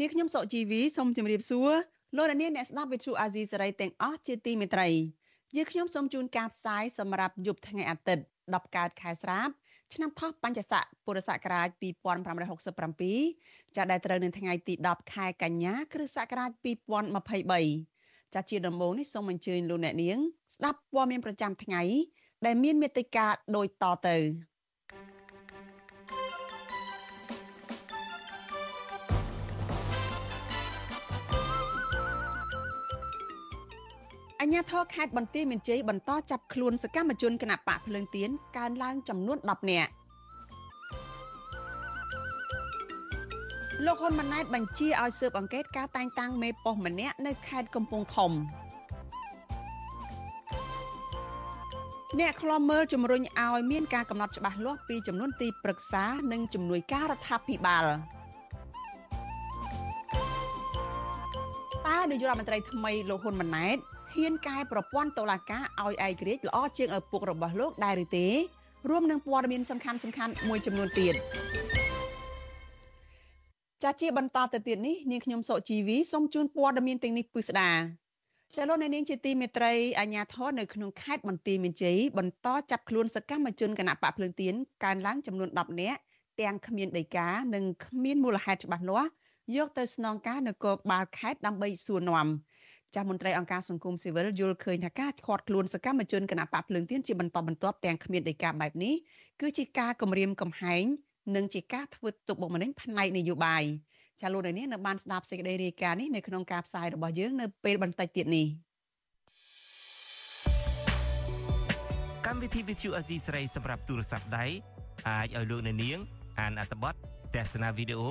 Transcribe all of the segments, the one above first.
នាងខ្ញុំសុកជីវីសូមជម្រាបសួរលោកអ្នកនាងអ្នកស្ដាប់វិទ្យុអាស៊ីសេរីទាំងអស់ជាទីមេត្រីយើងខ្ញុំសូមជូនការផ្សាយសម្រាប់យប់ថ្ងៃអាទិត្យ10កើតខែស្រាបឆ្នាំថោះបัญចស័កពុរសករាជ2567ចាដែលត្រូវនៅថ្ងៃទី10ខែកញ្ញាគ្រិស្តសករាជ2023ចាជាដំបូងនេះសូមអញ្ជើញលោកអ្នកនាង ស្ដាប់ព័ត៌មានប្រចាំថ្ងៃ ដែលមានមេត្តាដូចតទៅ ញ្ញាធរខេត្តបន្ទាយមានជ័យបន្តចាប់ខ្លួនសកម្មជនគណបកភ្លើងទៀនកើនឡើងចំនួន10នាក់លោកហ៊ុនម៉ាណែតបញ្ជាឲ្យស៊ើបអង្កេតការតែងតាំងមេប៉ុស្តិ៍ម្នាក់នៅខេត្តកំពង់ធំអ្នកខ្លំមើលជំរុញឲ្យមានការកំណត់ច្បាស់លាស់ពីចំនួនទីប្រឹក្សានិងជំនួយការរដ្ឋាភិបាលតើនាយករដ្ឋមន្ត្រីថ្មីលោកហ៊ុនម៉ាណែត ហ៊ានកែប្រព័ន្ធតុលាការឲ្យឯករាជ្យល្អជាងឪពុករបស់លោកដែរឬទេ រួមនឹងព័ត៌មានសំខាន់សំខាន់មួយចំនួនទៀតចាជាបន្តទៅទៀតនេះនាងខ្ញុំសុជីវីសូមជូនព័ត៌មានទាំងនេះពិស្ដាចលនានាងជាទីមេត្រីអាញាធរនៅក្នុងខេត្តបន្ទាយមានជ័យបន្តចាប់ខ្លួនសកម្មជនគណៈបកភ្លើងទៀនកើនឡើងចំនួន10នាក់ទាំងគ្មានដីកានិងគ្មានមូលហេតុច្បាស់លាស់យកទៅស្នងការនគរបាលខេត្តដើម្បីសួរនាំ ចាស់មន្ត្រីអង្គការសង្គមស៊ីវិលយល់ឃើញថាការខាត់ខ្លួនសកម្មជនគណៈបកភ្លើងទៀនជាបន្តបន្ទាប់ទាំងគ្មានដីកាបែបនេះគឺជាការគម្រាមកំហែងនិងជាការធ្វើទុកបុកម្នេញផ្នែកនយោបាយចាលោកនេះនៅបានស្ដាប់សេចក្តីរាយការណ៍នេះនៅក្នុងការផ្សាយរបស់យើងនៅពេលបន្តិចទៀតនេះកម្មវិធី Vithu Azizi ស្រីសម្រាប់ទូរស័ព្ទដៃអាចឲ្យលោកអ្នកនាងអានអត្ថបទទស្សនាវីដេអូ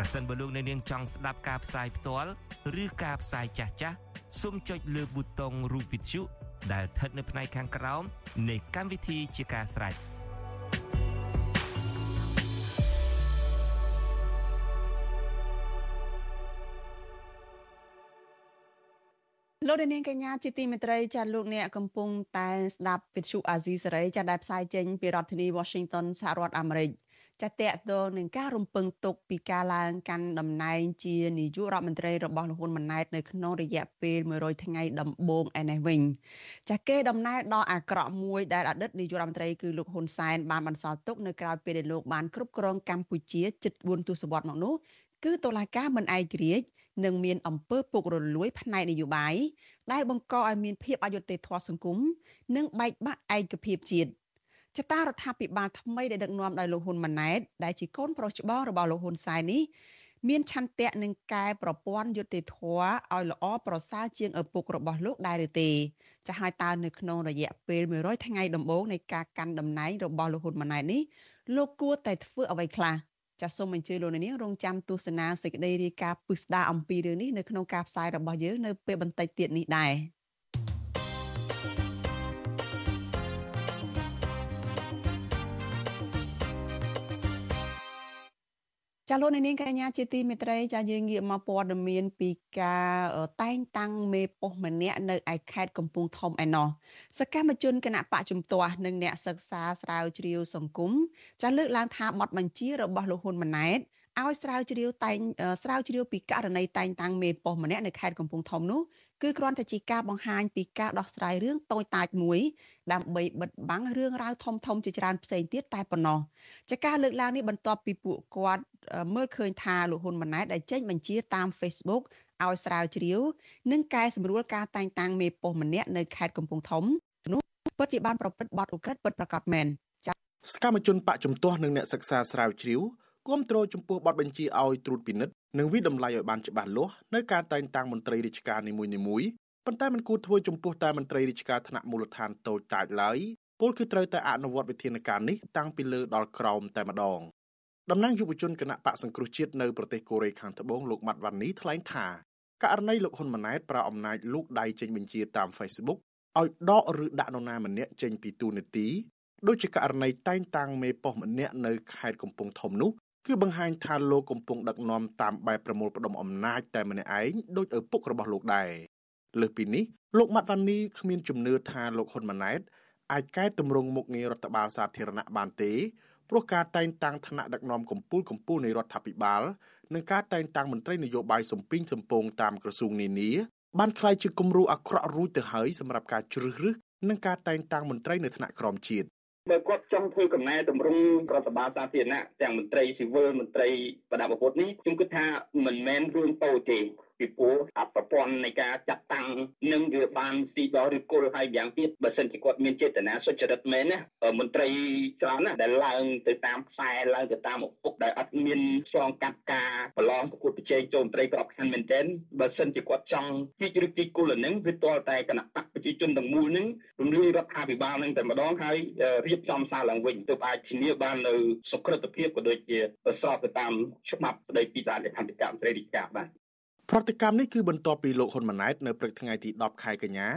ប្រសិនបើលោកអ្នកនាងចង់ស្ដាប់ការផ្សាយផ្ទាល់ឬការផ្សាយចាស់ចាស់សូមចុចលើប៊ូតុងរូប Vithu ដែលស្ថិតនៅផ្នែកខាងក្រោមនៃកម្មវិធីជាការស្រេចលោកនាងកញ្ញាជាទីមេត្រីចាលោកអ្នកកំពុងតែស្ដាប់វិទ្យុអាស៊ីសេរីចាដែលផ្សាយចេញពីរដ្ឋធានី Washington សហរដ្ឋអាមេរិក ចាតកតងនឹងការរំពឹងទុកពីការឡើងកាន់តំណែងជានាយករដ្ឋមន្ត្រីរបស់លហ៊ុនម៉ាណែតនៅក្នុងរយៈពេល100ថ្ងៃដំបូងឯនេះវិញចាគេដំណើរដល់អាក្រក់មួយដែលអតីតនាយករដ្ឋមន្ត្រីគឺលោកហ៊ុនសែនបានបន្សល់ទុកនៅក្រៅពេលដែលលោកបានគ្រប់គ្រងកម្ពុជាជិត4ទសវត្សរ៍មកនោះគឺតុលាការមិនឯករាជ្យនិងមានអំពើពុករលួយ ផ្នែកនយោបាយដែលបង្កឲ្យមានភាពអយុត្តិធម៌សង្គមនិងបែកបាក់ឯកភាពជាតិ ចតារដ្ឋាភិបាលថ្មីដែលដឹកនាំដោយលោកហ៊ុនម៉ាណែតដែលជាកូនប្រុសច្បងរបស់លោកហ៊ុនសែននេះមានឆន្ទៈនឹងកែប្រព័ន្ធយុតិធធឲ្យល្អប្រសើរជាងឪពុករបស់លោកដែរឬទេចាស់ហើយតើនៅក្នុងរយៈពេល100ថ្ងៃដំបូងនៃការកាន់តំណែងរបស់លោកហ៊ុនម៉ាណែតនេះលោកគួរតែធ្វើអ្វីខ្លះចាសសូមអញ្ជើញលោកនាងរងចាំទស្សនាសេចក្តីរាយការណ៍ពិស្ដារអំពីរឿងនេះនៅក្នុងការផ្សាយរបស់យើងនៅពេលបន្តិចទៀតនេះដែរ ចាលោកនាងកញ្ញាជាទីមេត្រីចាយើងងាកមកព័ត៌មានពីការតែងតាំងមេប៉ុស្តិ៍ម្នាក់នៅឯខេត្តកំពង់ធំឯណោះសកម្មជនគណៈបកជំទាស់និងអ្នកសិក្សាស្រាវជ្រាវសង្គមចាលើកឡើងថាបទបញ្ជារបស់លោកហ៊ុនម៉ាណែតឲ្យស្រាវជ្រាវតែងស្រាវជ្រាវពីករណីតែងតាំងមេប៉ុស្តិ៍ម្នាក់នៅខេត្តកំពង់ធំនោះ គឺគ្រាន់តែជាការបង្ហាញពីការដោះស្រាយរឿងតូចតាចមួយដើម្បីបិទបាំងរឿងរ៉ាវធំធំជាច្រើនផ្សេងទៀតតែប៉ុណ្ណោះចាការលើកឡើងនេះបន្ទាប់ពីពួកគាត់មើលឃើញថាលោកហ៊ុនម៉ាណែតដែលចេញបញ្ជាតាម Facebook ឲ្យស្រាវជ្រាវនិងកែសម្រួលការតែងតាំងមេប៉ុស្តិ៍ម្នាក់នៅខេត្តកំពង់ធំនោះពិតជាបានប្រព្រឹត្តបទឧក្រិដ្ឋពិតប្រាកដមែនចា៎សកម្មជនបកជំទាស់និងអ្នកសិក្សាស្រាវជ្រាវ គាំទ្រចំពោះបទបញ្ជាឲ្យត្រួតពិនិត្យនិងវិដំឡៃឲ្យបានច្បាស់លាស់នៅការតែងតាំងមន្ត្រីរាជការនីមួយៗប៉ុន្តែมันគួរធ្វើចំពោះតែមន្ត្រីរាជការថ្នាក់មូលដ្ឋានតូចតាចឡើយពលគឺត្រូវតែអនុវត្តវិធានការនេះតាំងពីលើដល់ក្រោមតែម្ដងតំណាងយុវជនគណៈបកសង្គ្រោះជាតិនៅប្រទេសកូរ៉េខាងត្បូងលោកម៉ាត់វ៉ានីថ្លែងថាករណីលោកហ៊ុនម៉ាណែតប្រើអំណាចលូកដៃចេញបញ្ជាតាម Facebook ឲ្យដកឬដាក់នរណាម្នាក់ចេញពីទូនាទីដូចជាករណីតែងតាំងមេប៉ុស្តិ៍ម្នាក់នៅខេត្តកំពង់ធំនោះ គឺបង្ហាញថាលោកកំពុងដឹកនាំតាមបែបប្រមូលផ្ដុំអំណាចតែម្នាក់ឯងដោយឪពុករបស់លោកដែរលើសពីនេះលោកម៉ាត់វ៉ានីគ្មានជំនឿថាលោកហ៊ុនម៉ាណែតអាចកែតម្រង់មុខងាររដ្ឋបាលសាធារណៈបានទេព្រោះការតែងតាំងឋានៈដឹកនាំកម្ពុជាកម្ពុជានៃរដ្ឋាភិបាលនិងការតែងតាំងមន្ត្រីនយោបាយសំពីងសំពងតាមក្រសួងនានាបានคล้ายជាគំរូអាក្រក់រួចទៅហើយសម្រាប់ការជ្រើសរើសនិងការតែងតាំងមន្ត្រីនៅថ្នាក់ក្រោមជាតិ បើគាត់ចង់ធ្វើកំណែតម្រង់រដ្ឋបាលសាធារណៈទាំងមន្ត្រីស៊ីវិលមន្ត្រីបដិបត្តិនេះខ្ញុំគិតថាមិនមែនរឿងតូចទេ ពីព្រោះអប្រព័ន្ធនៃការចាត់តាំងនឹងវាបានស៊ីដល់ឬគល់ហើយយ៉ាងទៀតបើសិនជាគាត់មានចេតនាសុចរិតមែនណាមន្ត្រីច្រើនណាដែលឡើងទៅតាមខ្សែឡើងទៅតាមឪពុកដែលអត់មានឆ្លងកាត់ការប្រឡងប្រកួតប្រជែងចូលមន្ត្រីក្របខ័ណ្ឌមែនទែនបើសិនជាគាត់ចង់ជីកឬជីកគល់នឹងវាទាល់តែគណៈបកប្រជាជនទាំងមូលនឹងរំលាយរដ្ឋាភិបាលនឹងតែម្ដងហើយរៀបចំសារឡើងវិញទើបអាចធានាបាននៅសុខភាពក៏ដូចជាស្របទៅតាមច្បាប់ស្តីពីសារលក្ខន្តិកៈមន្ត្រីរាជការបាទ ប្រតិកម្មនេះគឺបន្ទាប់ពីលោកហ៊ុនម៉ាណែតនៅព្រឹកថ្ងៃទី10ខែកញ្ញា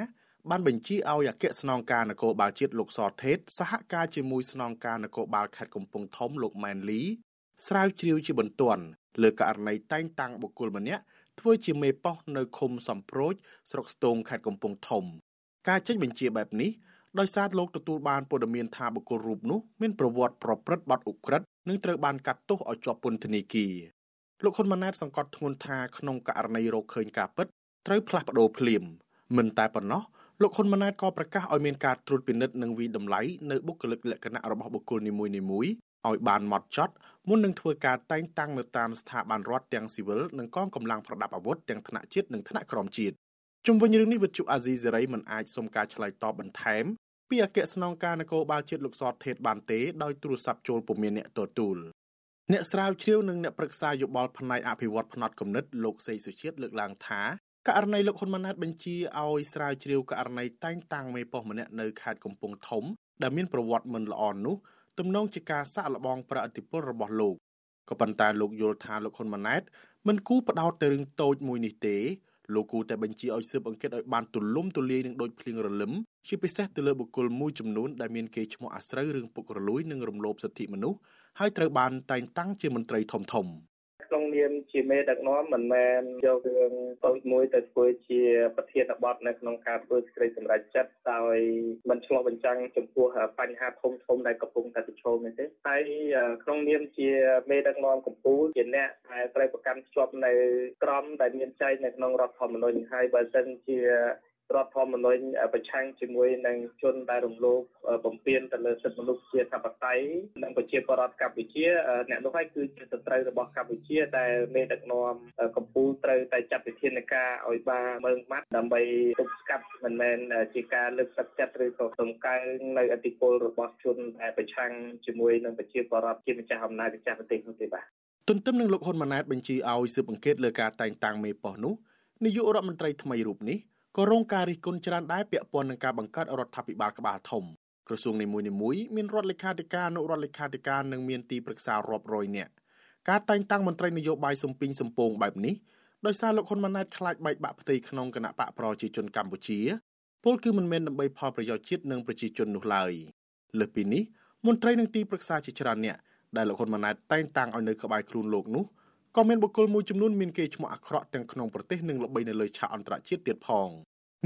បានបញ្ជាឲ្យអគ្គស្នងការនគរបាលជាតិលោកសថេតសហការជាមួយស្នងការនគរបាលខេត្តកំពង់ធំលោកម៉ែនលីស្រាវជ្រាវជាបន្ទាន់លើករណីតែងតាំងបុគ្គលម្នាក់ធ្វើជាមេប៉ោះនៅឃុំសំប្រូចស្រុកស្ទងខេត្តកំពង់ធំ ការចេញបញ្ជាបែបនេះដោយសារលោកទទួលបានព័ត៌មានថាបុគ្គលរូបនោះមានប្រវត្តិប្រព្រឹត្តបទឧក្រិដ្ឋនិងត្រូវបានកាត់ទោសឲ្យជាប់ពន្ធនាគារ លោកហ៊ុនម៉ាណែតសង្កត់ធ្ងន់ថាក្នុងករណីរកឃើញការពិតត្រូវផ្លាស់ប្ដូរភ្លាមមិនតែប៉ុណ្ណោះលោកហ៊ុនម៉ាណែតក៏ប្រកាសឲ្យមានការត្រួតពិនិត្យនិងវិតម្លៃនៅបុគ្គលិកលក្ខណៈរបស់បុគ្គលនីមួយៗឲ្យបានម៉ត់ចត់មុននឹងធ្វើការតែងតាំងនៅតាមស្ថាប័នរដ្ឋទាំងស៊ីវិលនិងកងកម្លាំងប្រដាប់អាវុធទាំងថ្នាក់ជាតិនិងថ្នាក់ក្រោមជាតិជុំវិញរឿងនេះវិទ្យុអាស៊ីសេរីមិនអាចសុំការឆ្លើយតបបន្ថែមពីអគ្គស្នងការនគរបាលជាតិលោកសតថេតបានទេដោយទូរស័ព្ទចូលពុំមានអ្នកទទួល អ្នកស្រាវជ្រាវនិងអ្នកប្រឹក្សាយោបល់ផ្នែកអភិវឌ្ឍផ្នត់គំនិតលោកសេសុជាតិលើកឡើងថាករណីលោកហ៊ុនម៉ាណែតបញ្ជាឲ្យស្រាវជ្រាវករណីតែងតាំងមេប៉ុស្តិ៍ម្នាក់នៅខេត្តកំពង់ធំដែលមានប្រវត្តិមិនល្អនោះទំនងជាការសាក់លបងប្រអតិពលរបស់លោកក៏ប៉ុន្តែលោកយល់ថាលោកហ៊ុនម៉ាណែតមិនគូផ្ដោតទៅរឿងតូចមួយនេះទេ លោកគូតែបញ្ជាឲ្យស៊ើបអង្កេតឲ្យបានទូលំទូលាយនឹងដូចភ្លៀងរលឹមជាពិសេសទៅលើបុគ្គលមួយចំនួនដែលមានគេឈ្មោះអាស្រូវរឿងពុករលួយនិងរំលោភសិទ្ធិមនុស្សហើយត្រូវបានតែងតាំងជាមន្ត្រីធំធំ ក្នុងនាមជាមេដឹកនាំមិនមែនយករឿងតូចមួយទៅធ្វើជាប្រធានបទនៅក្នុងការធ្វើសេចក្តីសម្រេចចិត្តដោយមិនឆ្លោះបញ្ចាំងចំពោះបញ្ហាធំធំដែលកំពុងតែប្រឈមនេះទេហើយក្នុងនាមជាមេដឹកនាំកម្ពុជាជាអ្នកដែលត្រូវប្រកាន់ភ្ជាប់នៅក្រមដែលមានចែងនៅក្នុងរដ្ឋធម្មនុញ្ញហើយបើសិនជា រដ្ឋធម្មនុញ្ញប្រឆាំងជាមួយនឹងជនដែលរំលោភបំពានទៅលើសិទ្ធិមនុស្សជាធិបតេយ្យនិងប្រជាពលរដ្ឋកម្ពុជាអ្នកនោះហើយគឺជាសត្រូវរបស់កម្ពុជាដែលមេដឹកនាំកម្ពុជាត្រូវតែចាត់វិធានការឲ្យបានមើងម៉ាត់ដើម្បីទប់ស្កាត់មិនមែនជាការលើកទឹកចិត្តឬក៏សំកើងនៅអធិពលរបស់ជនដែលប្រឆាំងជាមួយនឹងប្រជាពលរដ្ឋជាម្ចាស់អំណាចម្ចាស់ប្រទេសនោះទេបាទទន្ទឹមនឹងលោកហ៊ុនម៉ាណែតបញ្ជាឲ្យស៊ើបអង្កេតលើការតែងតាំងមេប៉ុស្តិ៍នោះនាយករដ្ឋមន្ត្រីថ្មីរូបនេះ ក៏រងការរិះគន់ច្រើនដែរពាក់ព័ន្ធនឹងការបង្កើតរដ្ឋាភិបាលក្បាលធំក្រសួងនីមួយៗមានរដ្ឋលេខាធិការអនុរដ្ឋលេខាធិការនិងមានទីប្រឹក្សារាប់រយនាក់ការតែងតាំងមន្ត្រីនយោបាយសំពីងសំពងបែបនេះដោយសារលោកហ៊ុនម៉ាណែតខ្លាចបែកបាក់ផ្ទៃក្នុងគណៈបកប្រជាជនកម្ពុជាពលគឺមិនមែនដើម្បីផលប្រយោជន៍ជាតិនិងប្រជាជននោះឡើយលើសពីនេះមន្ត្រីនឹងទីប្រឹក្សាជាច្រើនអ្នកដែលលោកហ៊ុនម៉ាណែតតែងតាំងឲ្យនៅក្បែរខ្លួនលោកនោះ ក៏មានបុគ្គលមួយចំនួនមានកេរ្តិ៍ឈ្មោះអាក្រក់ទាំងក្នុងប្រទេសនិងល្បីនៅលើឆាកអន្តរជាតិទៀតផង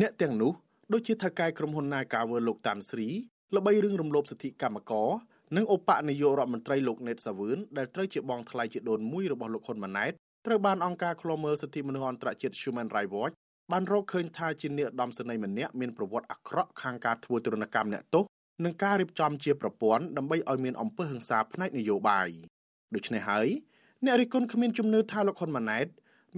អ្នកទាំងនោះដូចជាថៅកែក្រុមហ៊ុន Nagawer លោកតាន់ស្រីល្បីរឿងរំលោភសិទ្ធិកម្មករនិងឧបនាយករដ្ឋមន្ត្រីលោកណេតសាវឿនដែលត្រូវជាបងថ្លៃជាដូនមួយរបស់លោកហ៊ុនម៉ាណែតត្រូវបានអង្គការឃ្លាំមើលសិទ្ធិមនុស្សអន្តរជាតិ Human Rights Watch បានរកឃើញថាជាអ្នកដំសនីម្នាក់មានប្រវត្តិអាក្រក់ខាងការធ្វើទរណកម្មអ្នកទោសនិងការរៀបចំជាប្រព័ន្ធដើម្បីឲ្យមានអំពើហិង្សាផ្នែកនយោបាយដូច្នេះហើយ អ្នករិះគន់គ្មានជំនឿថាលោកហ៊ុនម៉ាណែត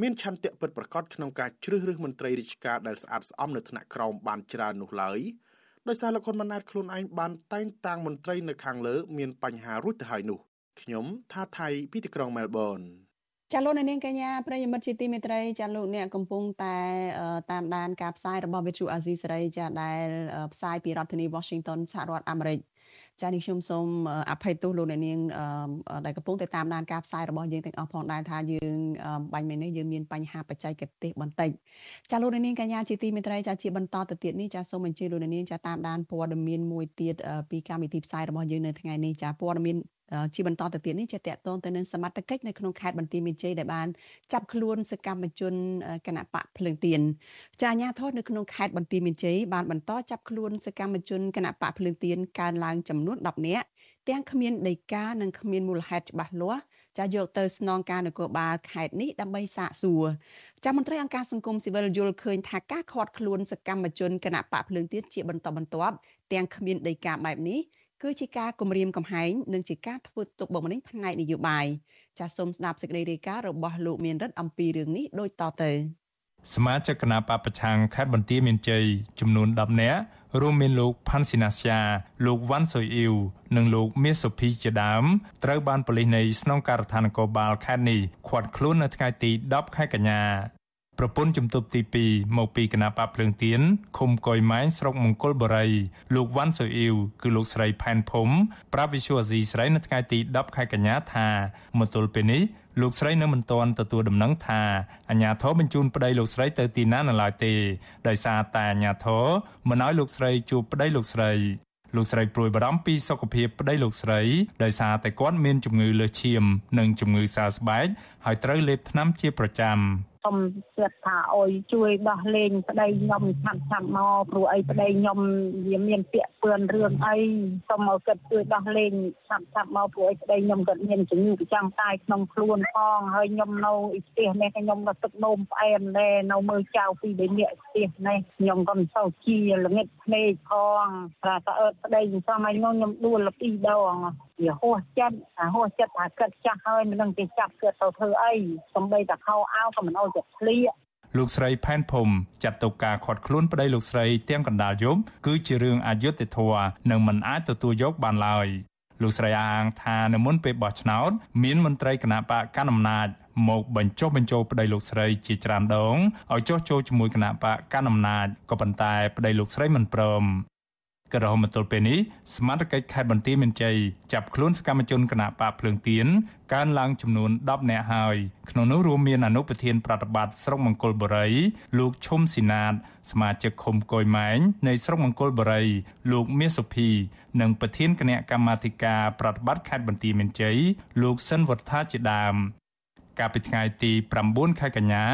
មានឆន្ទៈពិតប្រាកដក្នុងការជ្រើសរើសមន្ត្រីរាជការដែលស្អាតស្អំនៅថ្នាក់ក្រោមបានច្រើននោះឡើយដោយសារលោកហ៊ុនម៉ាណែតខ្លួនឯងបានតែងតាំងមន្ត្រីនៅខាងលើមានបញ្ហារួចទៅហើយនោះខ្ញុំថាថៃពីទីក្រុងមែលប៊នចាលោកនាងកញ្ញាប្រិយមិត្តជាទីមេត្រីចាលោកអ្នកកំពុងតែតាមដានការផ្សាយរបស់ Vithu Azizi សេរីចាដែលផ្សាយពីរដ្ឋធានី Washington សហរដ្ឋអាមេរិក ចានេះខ្ញុំសូមអភ័យទោសលោកអ្នកនាងដែលកំពុងតែតាមដានការផ្សាយរបស់យើងទាំងអស់ផងដែរថាយើងបាញ់មិញនេះយើងមានបញ្ហាបច្ចេកទេសបន្តិចចាលោកអ្នកនាងកញ្ញាជាទីមេត្រីចាជាបន្តទៅទៀតនេះចាសូមអញ្ជើញលោកអ្នកនាងចាតាមដានព័ត៌មានមួយទៀតពីកម្មវិធីផ្សាយរបស់យើងនៅថ្ងៃនេះចាព័ត៌មាន ជាបន្តទៅទៀតនេះជាតកតងទៅនឹងសមត្ថកិច្ចនៅក្នុងខេត្តបន្ទាយមានជ័យដែលបានចាប់ខ្លួនសកម្មជនគណៈបកភ្លើងទៀនចាអាញាធរនៅក្នុងខេត្តបន្ទាយមានជ័យបានបន្តចាប់ខ្លួនសកម្មជនគណៈបកភ្លើងទៀនកើនឡើងចំនួន10នាក់ទាំងគ្មានដីកានិងគ្មានមូលហេតុច្បាស់លាស់ចាយកទៅស្នងការនគរបាលខេត្តនេះដើម្បីសាកសួរចាមន្ត្រីអង្គការសង្គមស៊ីវិលយល់ឃើញថាការខាត់ខ្លួនសកម្មជនគណៈបកភ្លើងទៀនជាបន្តបន្ទាប់ទាំងគ្មានដីកាបែបនេះ គឺជាការគម្រាមកំហែងនិងជាការធ្វើទុកបុកម្នេញផ្នែកនយោបាយចាសសូមស្ដាប់សេចក្តីរាយការណ៍របស់លោកមានរិទ្ធអំពីរឿងនេះដូចតទៅសមាជិកគណៈបពប្រឆាំងខេត្តបន្ទាយមានជ័យចំនួន10នាក់រួមមានលោកផាន់ស៊ីណាស្យាលោកវ៉ាន់សុយអ៊ីវនិងលោកមាសសុភីជាដើមត្រូវបានប៉ូលីសនៃស្នងការដ្ឋាននគរបាលខេត្តនេះឃាត់ខ្លួននៅថ្ងៃទី10ខែកញ្ញា ប្រពន្ធជំទប់ទី2មកពីគណៈបកភ្លើងទៀនឃុំកុយម៉ែងស្រុកមង្គលបុរីលោកវ៉ាន់សុយអ៊ីវគឺលោកស្រីផែនភុំប្រាប់វិសុអាស៊ីស្រីនៅថ្ងៃទី10ខែកញ្ញាថាមកទល់ពេលនេះលោកស្រីនៅមិនទាន់ទទួលដំណឹងថាអាញាធរបញ្ជូនប្តីលោកស្រីទៅទីណានៅឡើយទេដោយសារតែអាញាធរមិនឲ្យលោកស្រីជួបប្តីលោកស្រីលោកស្រីព្រួយបារម្ភពីសុខភាពប្តីលោកស្រីដោយសារតែគាត់មានជំងឺលើសឈាម និងជំងឺសើស្បែកហើយត្រូវលេបថ្នាំជាប្រចាំ។ សុំទៀតថាអុយជួយដោះលែងប្តីខ្ញុំឆាប់ឆាប់មកព្រោះអីប្តីខ្ញុំវាមានពាក្យពឿនរឿងអីសុំមកគិតជួយដោះលែងឆាប់ឆាប់មកព្រោះអីប្តីខ្ញុំគាត់មានជំងឺប្រចាំកាយក្នុងខ្លួនផងហើយខ្ញុំនៅផ្ទះនេះខ្ញុំនៅទឹកនោមផ្អែមដែរនៅមើលចៅពីរបីនាក់ផ្ទះនេះខ្ញុំក៏មិនសូវជាល្ងិតភ្នែកផងថាតើអើប្តីខ្ញុំឲ្យខ្ញុំខ្ញុំដួលពីរដង វាហួសចិត្តអាហួសចិត្តថាគិតចាស់ហើយមិនដឹងគេចាប់គិតទៅធ្វើអីសំបីតែខោអាវក៏មិនអោយចិត្តធ្លាកលោកស្រីផែនភុំចាត់ទុកការខាត់ខ្លួនប្តីលោកស្រីទាំងកណ្ដាលយប់គឺជារឿងអយុត្តិធម៌និងមិនអាចទទួលយកបានឡើយលោកស្រីអាងថានៅមុនពេលបោះឆ្នោតមានមន្ត្រីគណៈបកកណ្ដាលអំណាចមកបញ្ចុះបញ្ចូលប្តីលោកស្រីជាច្រើនដងឲ្យចុះចូលជាមួយគណៈបកកណ្ដាលអំណាចក៏ប៉ុន្តែប្តីលោកស្រីមិនព្រម ក៏រហូតមកទល់ពេលនេះសមាជិកខេត្តបន្ទាយមានជ័យចាប់ខ្លួនសកម្មជនគណបកភ្លើងទៀនកើនឡើងចំនួន10នាក់ហើយក្នុងនោះរួមមានអនុប្រធានប្រតិបត្តិស្រុកមង្គលបុរីលោកឈុំស៊ីណាត សមាជិកឃុំកុយម៉ែងនៃស្រុកមង្គលបុរីលោកមាសសុភី និងប្រធានគណៈកម្មាធិការប្រតិបត្តិខេត្តបន្ទាយមានជ័យលោកសិនវត្ថាជាដើមកាលពីថ្ងៃទី9ខែកញ្ញា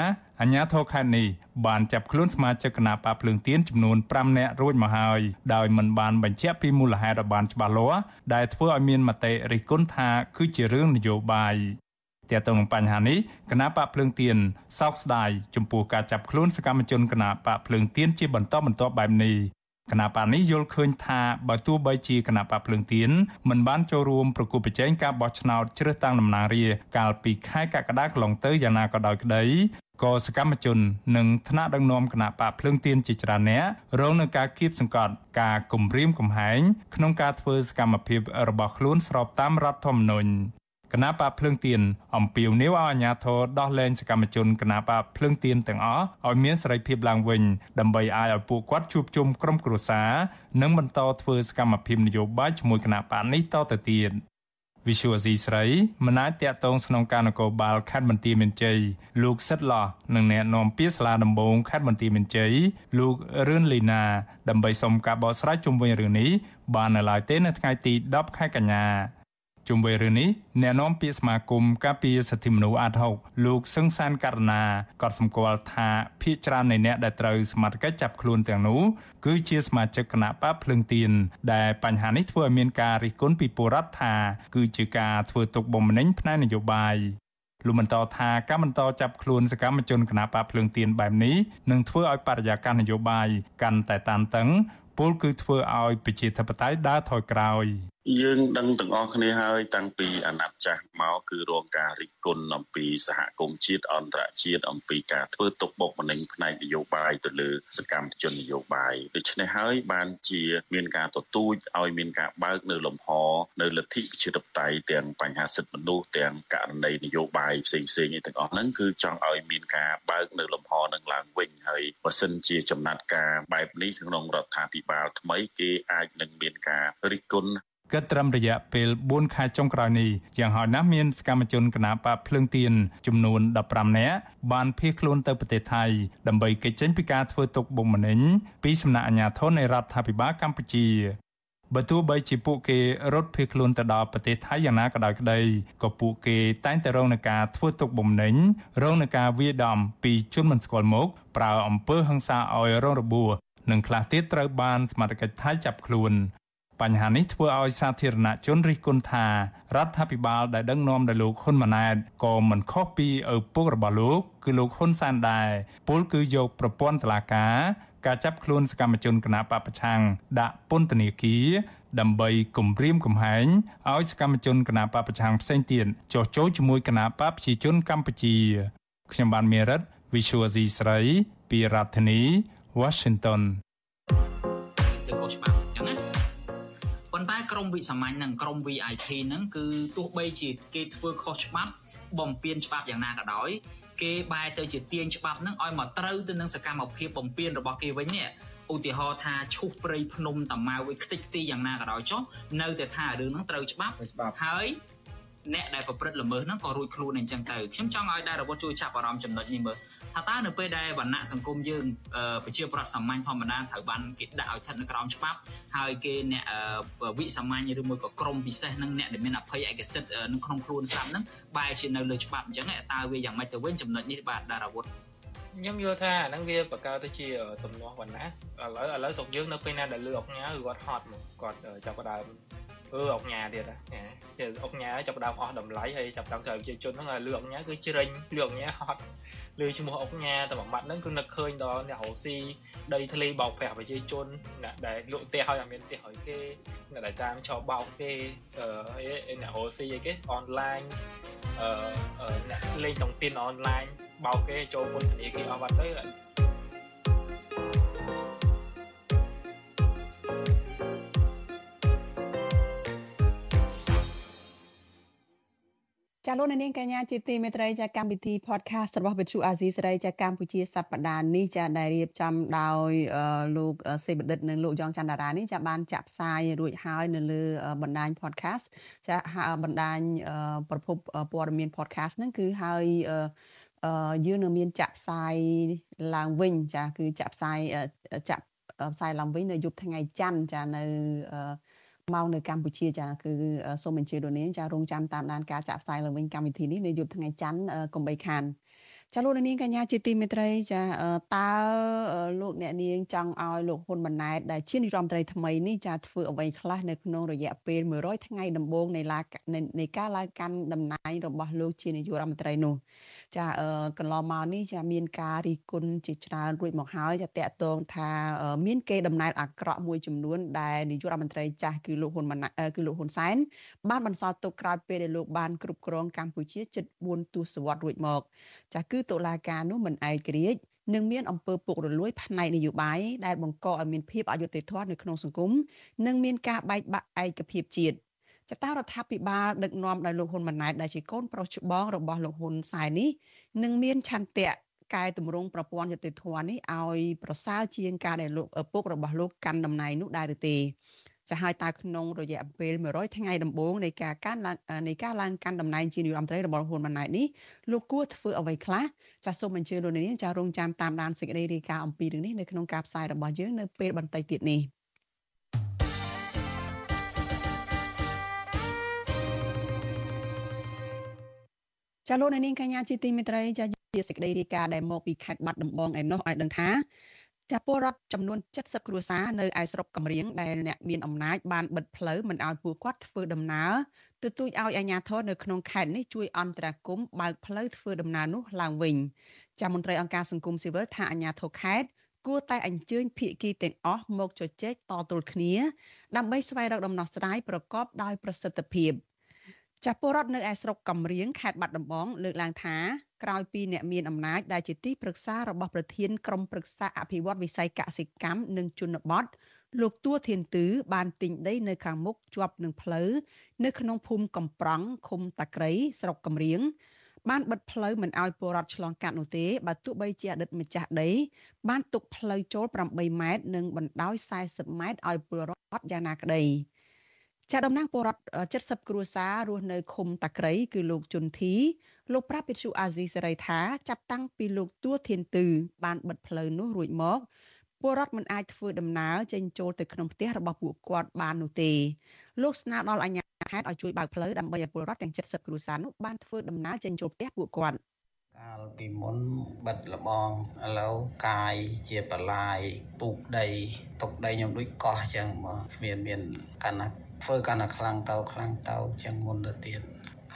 អាជ្ញាធរខេត្តនេះបានចាប់ខ្លួនសមាជិកគណៈបកភ្លើងទៀនចំនួន5នាក់រួចមកហើយដោយមិនបានបញ្ជាក់ពីមូលហេតុឲ្យបានច្បាស់លាស់ដែលធ្វើឲ្យមានមតិរិះគន់ថាគឺជារឿងនយោបាយទាក់ទងនឹងបញ្ហានេះគណៈបកភ្លើងទៀនសោកស្ដាយចំពោះការចាប់ខ្លួនសកម្មជនគណៈបកភ្លើងទៀនជាបន្តបន្ទាប់បែបនេះគណៈបកនេះយល់ឃើញថាបើទោះបីជាគណៈបកភ្លើងទៀនមិនបានចូលរួមប្រគល់ប្រជែងការបោះឆ្នោតជ្រើសតាំងតំណាងរាស្ត្រកាលពីខែកក្កដាកន្លងទៅយ៉ាងណាក៏ដោយក្តី ក៏សកម្មជននិងថ្នាក់ដឹកនាំគណៈបកភ្លើងទៀនជាច្រើនអ្នករងនឹងការគៀបសង្កត់ការគំរាមកំហែងក្នុងការធ្វើសកម្មភាពរបស់ខ្លួនស្របតាមរដ្ឋធម្មនុញ្ញគណៈបកភ្លើងទៀនអំពាវនាវឲ្យអាជ្ញាធរដោះលែងសកម្មជនគណៈបកភ្លើងទៀនទាំងអស់ឲ្យមានសេរីភាពឡើងវិញដើម្បីឲ្យឲ្យពួកគាត់ជួបជុំក្រុមគ្រួសារនិងបន្តធ្វើសកម្មភាពនយោបាយជាមួយគណៈបកនេះតទៅទៀត វិសុវស៊ីស្រីមិនអាចតាក់ទងស្នងការនគរបាលខេត្តបន្ទាយមានជ័យលោកសិតឡោះនិងអ្នកនាំពាក្យសាលាដំបងខេត្តបន្ទាយមានជ័យលោករឿនលីណាដើម្បីសុំការបកស្រាយជុំវិញរឿងនេះបាននៅឡើយទេនៅថ្ងៃទី10ខែកញ្ញា ជុំវិញរឿងនេះអ្នកនាំពាក្យសមាគមការពារសិទ្ធិមនុស្សអាត់ហុកលោកសឹងសានករណាក៏សម្គាល់ថាភ ieck ច្រើននៃអ្នកដែលត្រូវសមត្ថកិច្ចចាប់ខ្លួនទាំងនោះគឺជាសមាជិកគណៈបកភ្លឹងទៀនដែលបញ្ហានេះធ្វើឲ្យមានការរិះគន់ពីពលរដ្ឋថាគឺជាការធ្វើទុកបុកម្នេញផ្នែកនយោបាយលោកបន្តថាការបន្តចាប់ខ្លួនសកម្មជនគណបកភ្លើងទៀនបែបនេះនឹងធ្វើឲ្យបរិយាកាសនយោបាយកាន់តែតានតឹងពលគឺធ្វើឲ្យប្រជាធិបតេយ្យដើរថយក្រោយ យើងដឹងទាំងអស់គ្នាហើយតាំងពីអាណត្តិចាស់មកគឺរងការរិះគន់អំពីសហគមន៍ជាតិអន្តរជាតិអំពីការធ្វើទុកបុកម្នេញផ្នែកនយោបាយទៅលើសកម្មជននយោបាយដូច្នេះហើយបានជាមានការទទូចឲ្យមានការបើកនៅលំហនៅលទ្ធិប្រជាធិបតេយ្យទាំងបញ្ហាសិទ្ធិមនុស្សទាំងករណីនយោបាយផ្សេងផ្សេងទាំងអស់ហ្នឹងគឺចង់ឲ្យមានការបើកនៅលំហនឹងឡើងវិញហើយបើសិនជាចំណាត់ការបែបនេះក្នុងរដ្ឋាភិបាលថ្មីគេអាចនឹងមានការរិះគន់ គិតត្រឹមរយៈពេល4ខែចុងក្រោយនេះយ៉ាងហោចណាស់មានសកម្មជនគណបកភ្លើងទៀនចំនួន15នាក់បានភៀសខ្លួនទៅប្រទេសថៃដើម្បីគេចចេញពីការធ្វើទុកបុកម្នេញពីសំណាក់អាជ្ញាធរនៃរដ្ឋាភិបាលកម្ពុជាបើទោះបីជាពួកគេរត់ភៀសខ្លួនទៅដល់ប្រទេសថៃយ៉ាងណាក៏ដោយក្តីក៏ពួកគេតែងតែរងនឹងការធ្វើទុកបុកម្នេញរងនឹងការវាយដំពីជនមិនស្គាល់មុខប្រើអំពើហិង្សាឲ្យរងរបួសនិងខ្លះទៀតត្រូវបានសមត្ថកិច្ចថៃចាប់ខ្លួន បញ្ហានេះធ្វើឲ្យសាធារណជនរិះគន់ថារដ្ឋាភិបាលដែលដឹកនាំដោយលោកហ៊ុនម៉ាណែតក៏មិនខុសពីឪពុករបស់លោកគឺលោកហ៊ុនសែនដែរពលគឺយកប្រព័ន្ធតុលាការការចាប់ខ្លួនសកម្មជនគណបកប្រឆាំងដាក់ពន្ធនាគារដើម្បីគំរាមកំហែងឲ្យសកម្មជនគណបកប្រឆាំងផ្សេងទៀតចោះចូលជាមួយគណបកប្រជាជនកម្ពុជាខ្ញុំបានមេរិត Visual C ស្រីពីរដ្ឋធានី Washington ទៅកោច្បាប់ ប៉ុន្តែក្រមវិសាមញ្ញនិងក្រម VIP ហ្នឹងគឺទោះបីជាគេធ្វើខុសច្បាប់បំពេញច្បាប់យ៉ាងណាក៏ដោយគេបែរទៅជាទាញច្បាប់ហ្នឹងឲ្យមកត្រូវទៅនឹងសកម្មភាពបំពេញរបស់គេវិញនេះឧទាហរណ៍ថាឈូសព្រៃភ្នំតាម៉ៅឲ្យខ្ទេចខ្ទីយ៉ាងណាក៏ដោយចុះនៅតែថារឿងហ្នឹងត្រូវច្បាប់ហើយអ្នកដែលប្រព្រឹត្តល្មើសហ្នឹងក៏រួចខ្លួនអញ្ចឹងទៅខ្ញុំចង់ឲ្យដែររវត្តជួយចាប់អារម្មណ៍ចំណុចនេះមើល ថាតើនៅពេលដែលវណ្ណៈសង្គមយើងប្រជាប្រដ្ឋសាមញ្ញធម្មតាត្រូវបានគេដាក់ឲ្យស្ថិតនៅក្រោមច្បាប់ហើយគេអ្នកវិសាមញ្ញឬមួយក៏ក្រមពិសេសនឹងអ្នកដែលមានអភ័យឯកសិទ្ធិនៅក្នុងខ្លួនស្រាប់ហ្នឹងបែរជានៅលើច្បាប់អញ្ចឹងតើវាយ៉ាងម៉េចទៅវិញចំណុចនេះបាទដារាវុធខ្ញុំយល់ថាអាហ្នឹងវាបកកើតទៅជាទំនាស់វណ្ណៈឥឡូវឥឡូវស្រុកយើងនៅពេលណាដែលលឺអុកញ៉ាគឺគាត់ហត់មកគាត់ចាប់ផ្ដើមអឺអុកញ៉ាទៀតណាជាអុកញ៉ាចាប់ផ្ដើមអស់តម្លៃហើយចាប់ផ្ដើមត្រូវប្រជាជនហ្នឹងលឺអុកញ៉ាគឺជ្រិញលឺអុកញ៉ាហត់ លើឈ្មោះអុកញ៉ាតែមួយម៉ាត់ហ្នឹងគឺនឹកឃើញដល់អ្នករស់ស៊ីដីធ្លីបោកប្រាស់ប្រជាជនអ្នកដែលលក់ផ្ទះឲ្យអត់មានផ្ទះឲ្យគេអ្នកដែលតាមឆោបោកគេអឺអ្នករស់ស៊ីអីគេអនឡាញអឺអ្នកលេងតុងទីនអនឡាញបោកគេចូលពន្ធនាគារអស់បាត់ទៅ ចាលោកនាងកញ្ញាជាទីមេត្រីចាកម្មវិធី podcast របស់វិទ្យុអាស៊ីសេរីចាកម្ពុជាសប្តាហ៍នេះចាដែលរៀបចំដោយលោកសេបដិតនិងលោកយ៉ងច័ន្ទតារានេះចាបានចាក់ផ្សាយរួចហើយនៅលើបណ្ដាញ podcast ចាបណ្ដាញប្រភពព័ត៌មាន podcast ហ្នឹងគឺហើយយើងនៅមានចាក់ផ្សាយឡើងវិញចាគឺចាក់ផ្សាយចាក់ផ្សាយឡើងវិញនៅយប់ថ្ងៃច័ន្ទចានៅ ម៉ោងនៅកម្ពុជាចាគឺសូមអញ្ជើញលោកនាងចារងចាំតាមដានការចាក់ផ្សាយឡើងវិញកម្មវិធីនេះនៅយប់ថ្ងៃច័ន្ទកុំបីខានចាលោកនាងកញ្ញាជាទីមេត្រីចាតើលោកអ្នកនាងចង់ឲ្យលោកហ៊ុនម៉ាណែតដែលជានាយរដ្ឋមន្ត្រីថ្មីនេះចាធ្វើអ្វីខ្លះនៅក្នុងរយៈពេល100ថ្ងៃដំបូងនៃនៃការឡើងកាន់តំណែងរបស់លោកជានាយករដ្ឋមន្ត្រីនោះ ចាកន្លងមកនេះចាមានការរិះគន់ជាច្រើនរួចមកហើយចាតកតងថាមានគេដំណើរអាក្រក់មួយចំនួនដែលនាយករដ្ឋមន្ត្រីចាស់គឺលោកហ៊ុនម៉ាណែតគឺលោកហ៊ុនសែនបានបន្សល់ទុកក្រោយពេលដែលលោកបានគ្រប់គ្រងកម្ពុជាជិត4ទសវត្សរ៍រួចមក ចាគឺតុលាការនោះមិនឯករាជ្យនិងមានអំពើពុករលួយផ្នែកនយោបាយដែលបង្កឲ្យមានភាពអយុត្តិធម៌នៅក្នុងសង្គមនិងមានការបែកបាក់ឯកភាពជាតិ ចតារដ្ឋាភិបាលដឹកនាំដោយលោកហ៊ុនម៉ាណែតដែលជាកូនប្រុសច្បងរបស់លោកហ៊ុនសែននេះនឹងមានឆន្ទៈកែតម្រង់ប្រព័ន្ធយុតិធធម៌នេះឲ្យប្រសើរជាងការដែលលោកឪពុករបស់លោកកាន់តំណែងនោះដែរឬទេចាហើយតើក្នុងរយៈពេល100ថ្ងៃដំបូងនៃការកាន់ឡើងនៃការឡើងកាន់តំណែងជានាយករដ្ឋមន្ត្រីរបស់ហ៊ុនម៉ាណែតនេះលោកគួរធ្វើអ្វីខ្លះចាសូមអញ្ជើញលោកនាងចារងចាំតាមដានសេចក្តីរាយការណ៍អំពីរឿងនេះនៅក្នុងការផ្សាយរបស់យើងនៅពេលបន្តិចទៀតនេះ ចាលោកនាងកញ្ញាជាទីមេត្រីចាជាសេចក្តីរាយការណ៍ដែលមកពីខេត្តបាត់ដំបងឯណោះឲ្យដឹងថាចាពលរដ្ឋចំនួន70គ្រួសារនៅឯស្រុកកំរៀងដែលអ្នកមានអំណាចបានបិទផ្លូវមិនឲ្យពួកគាត់ធ្វើដំណើរទទូចឲ្យអាជ្ញាធរនៅក្នុងខេត្តនេះជួយអន្តរាគមន៍បើកផ្លូវធ្វើដំណើរនោះឡើងវិញចាមន្ត្រីអង្គការសង្គមស៊ីវិលថាអាជ្ញាធរខេត្តគួរតែអញ្ជើញភាគីទាំងអស់មកជជែកតទល់គ្នា ដើម្បីស្វែងរកដំណោះស្រាយប្រកបដោយប្រសិទ្ធភាព ចាស់ពលរដ្ឋនៅឯស្រុកកំរៀងខេត្តបាត់ដំបងលើកឡើងថាក្រោយពីអ្នកមានអំណាចដែលជាទីប្រឹក្សារបស់ប្រធានក្រុមប្រឹក្សាអភិវឌ្ឍវិស័យកសិកម្មនិងជនបទលោកទួធានទឺបានទិញដីនៅខាងមុខជាប់នឹងផ្លូវនៅក្នុងភូមិកំប្រង់ឃុំតាក្រីស្រុកកំរៀងបានបិទផ្លូវមិនឲ្យពលរដ្ឋឆ្លងកាត់នោះទេបើទោះបីជាអតីតម្ចាស់ដី បានទុកផ្លូវចូល8ម៉ែត្រនិងបណ្ដោយ40ម៉ែត្រឲ្យពលរដ្ឋយ៉ាងណាក្តី ចាតំណាងពលរដ្ឋ70គ្រួសាររស់នៅឃុំតាក្រីគឺលោកជុនធីលោកប្រាពិតស៊ូអាស៊ីសេរីថាចាប់តាំងពីលោកទួធានទឺបានបិទផ្លូវនោះរួចមកពលរដ្ឋមិនអាចធ្វើដំណើរចេញចូលទៅក្នុងផ្ទះរបស់ពួកគាត់បាននោះទេលោកស្នើដល់អាជ្ញាខេត្តឲ្យជួយបើកផ្លូវដើម្បីឲ្យពលរដ្ឋទាំង70គ្រួសារនោះបានធ្វើដំណើរចេញចូលផ្ទះពួកគាត់កាលពីមុនបិទលបងឥឡូវកាយជាបលាយពូកដីទុកដីខ្ញុំដូចកោះចឹងមកគ្មានមានកាន់ណា ធ្វើកាន់តែខ្លាំងទៅខ្លាំងទៅចឹងមុនទៅទៀត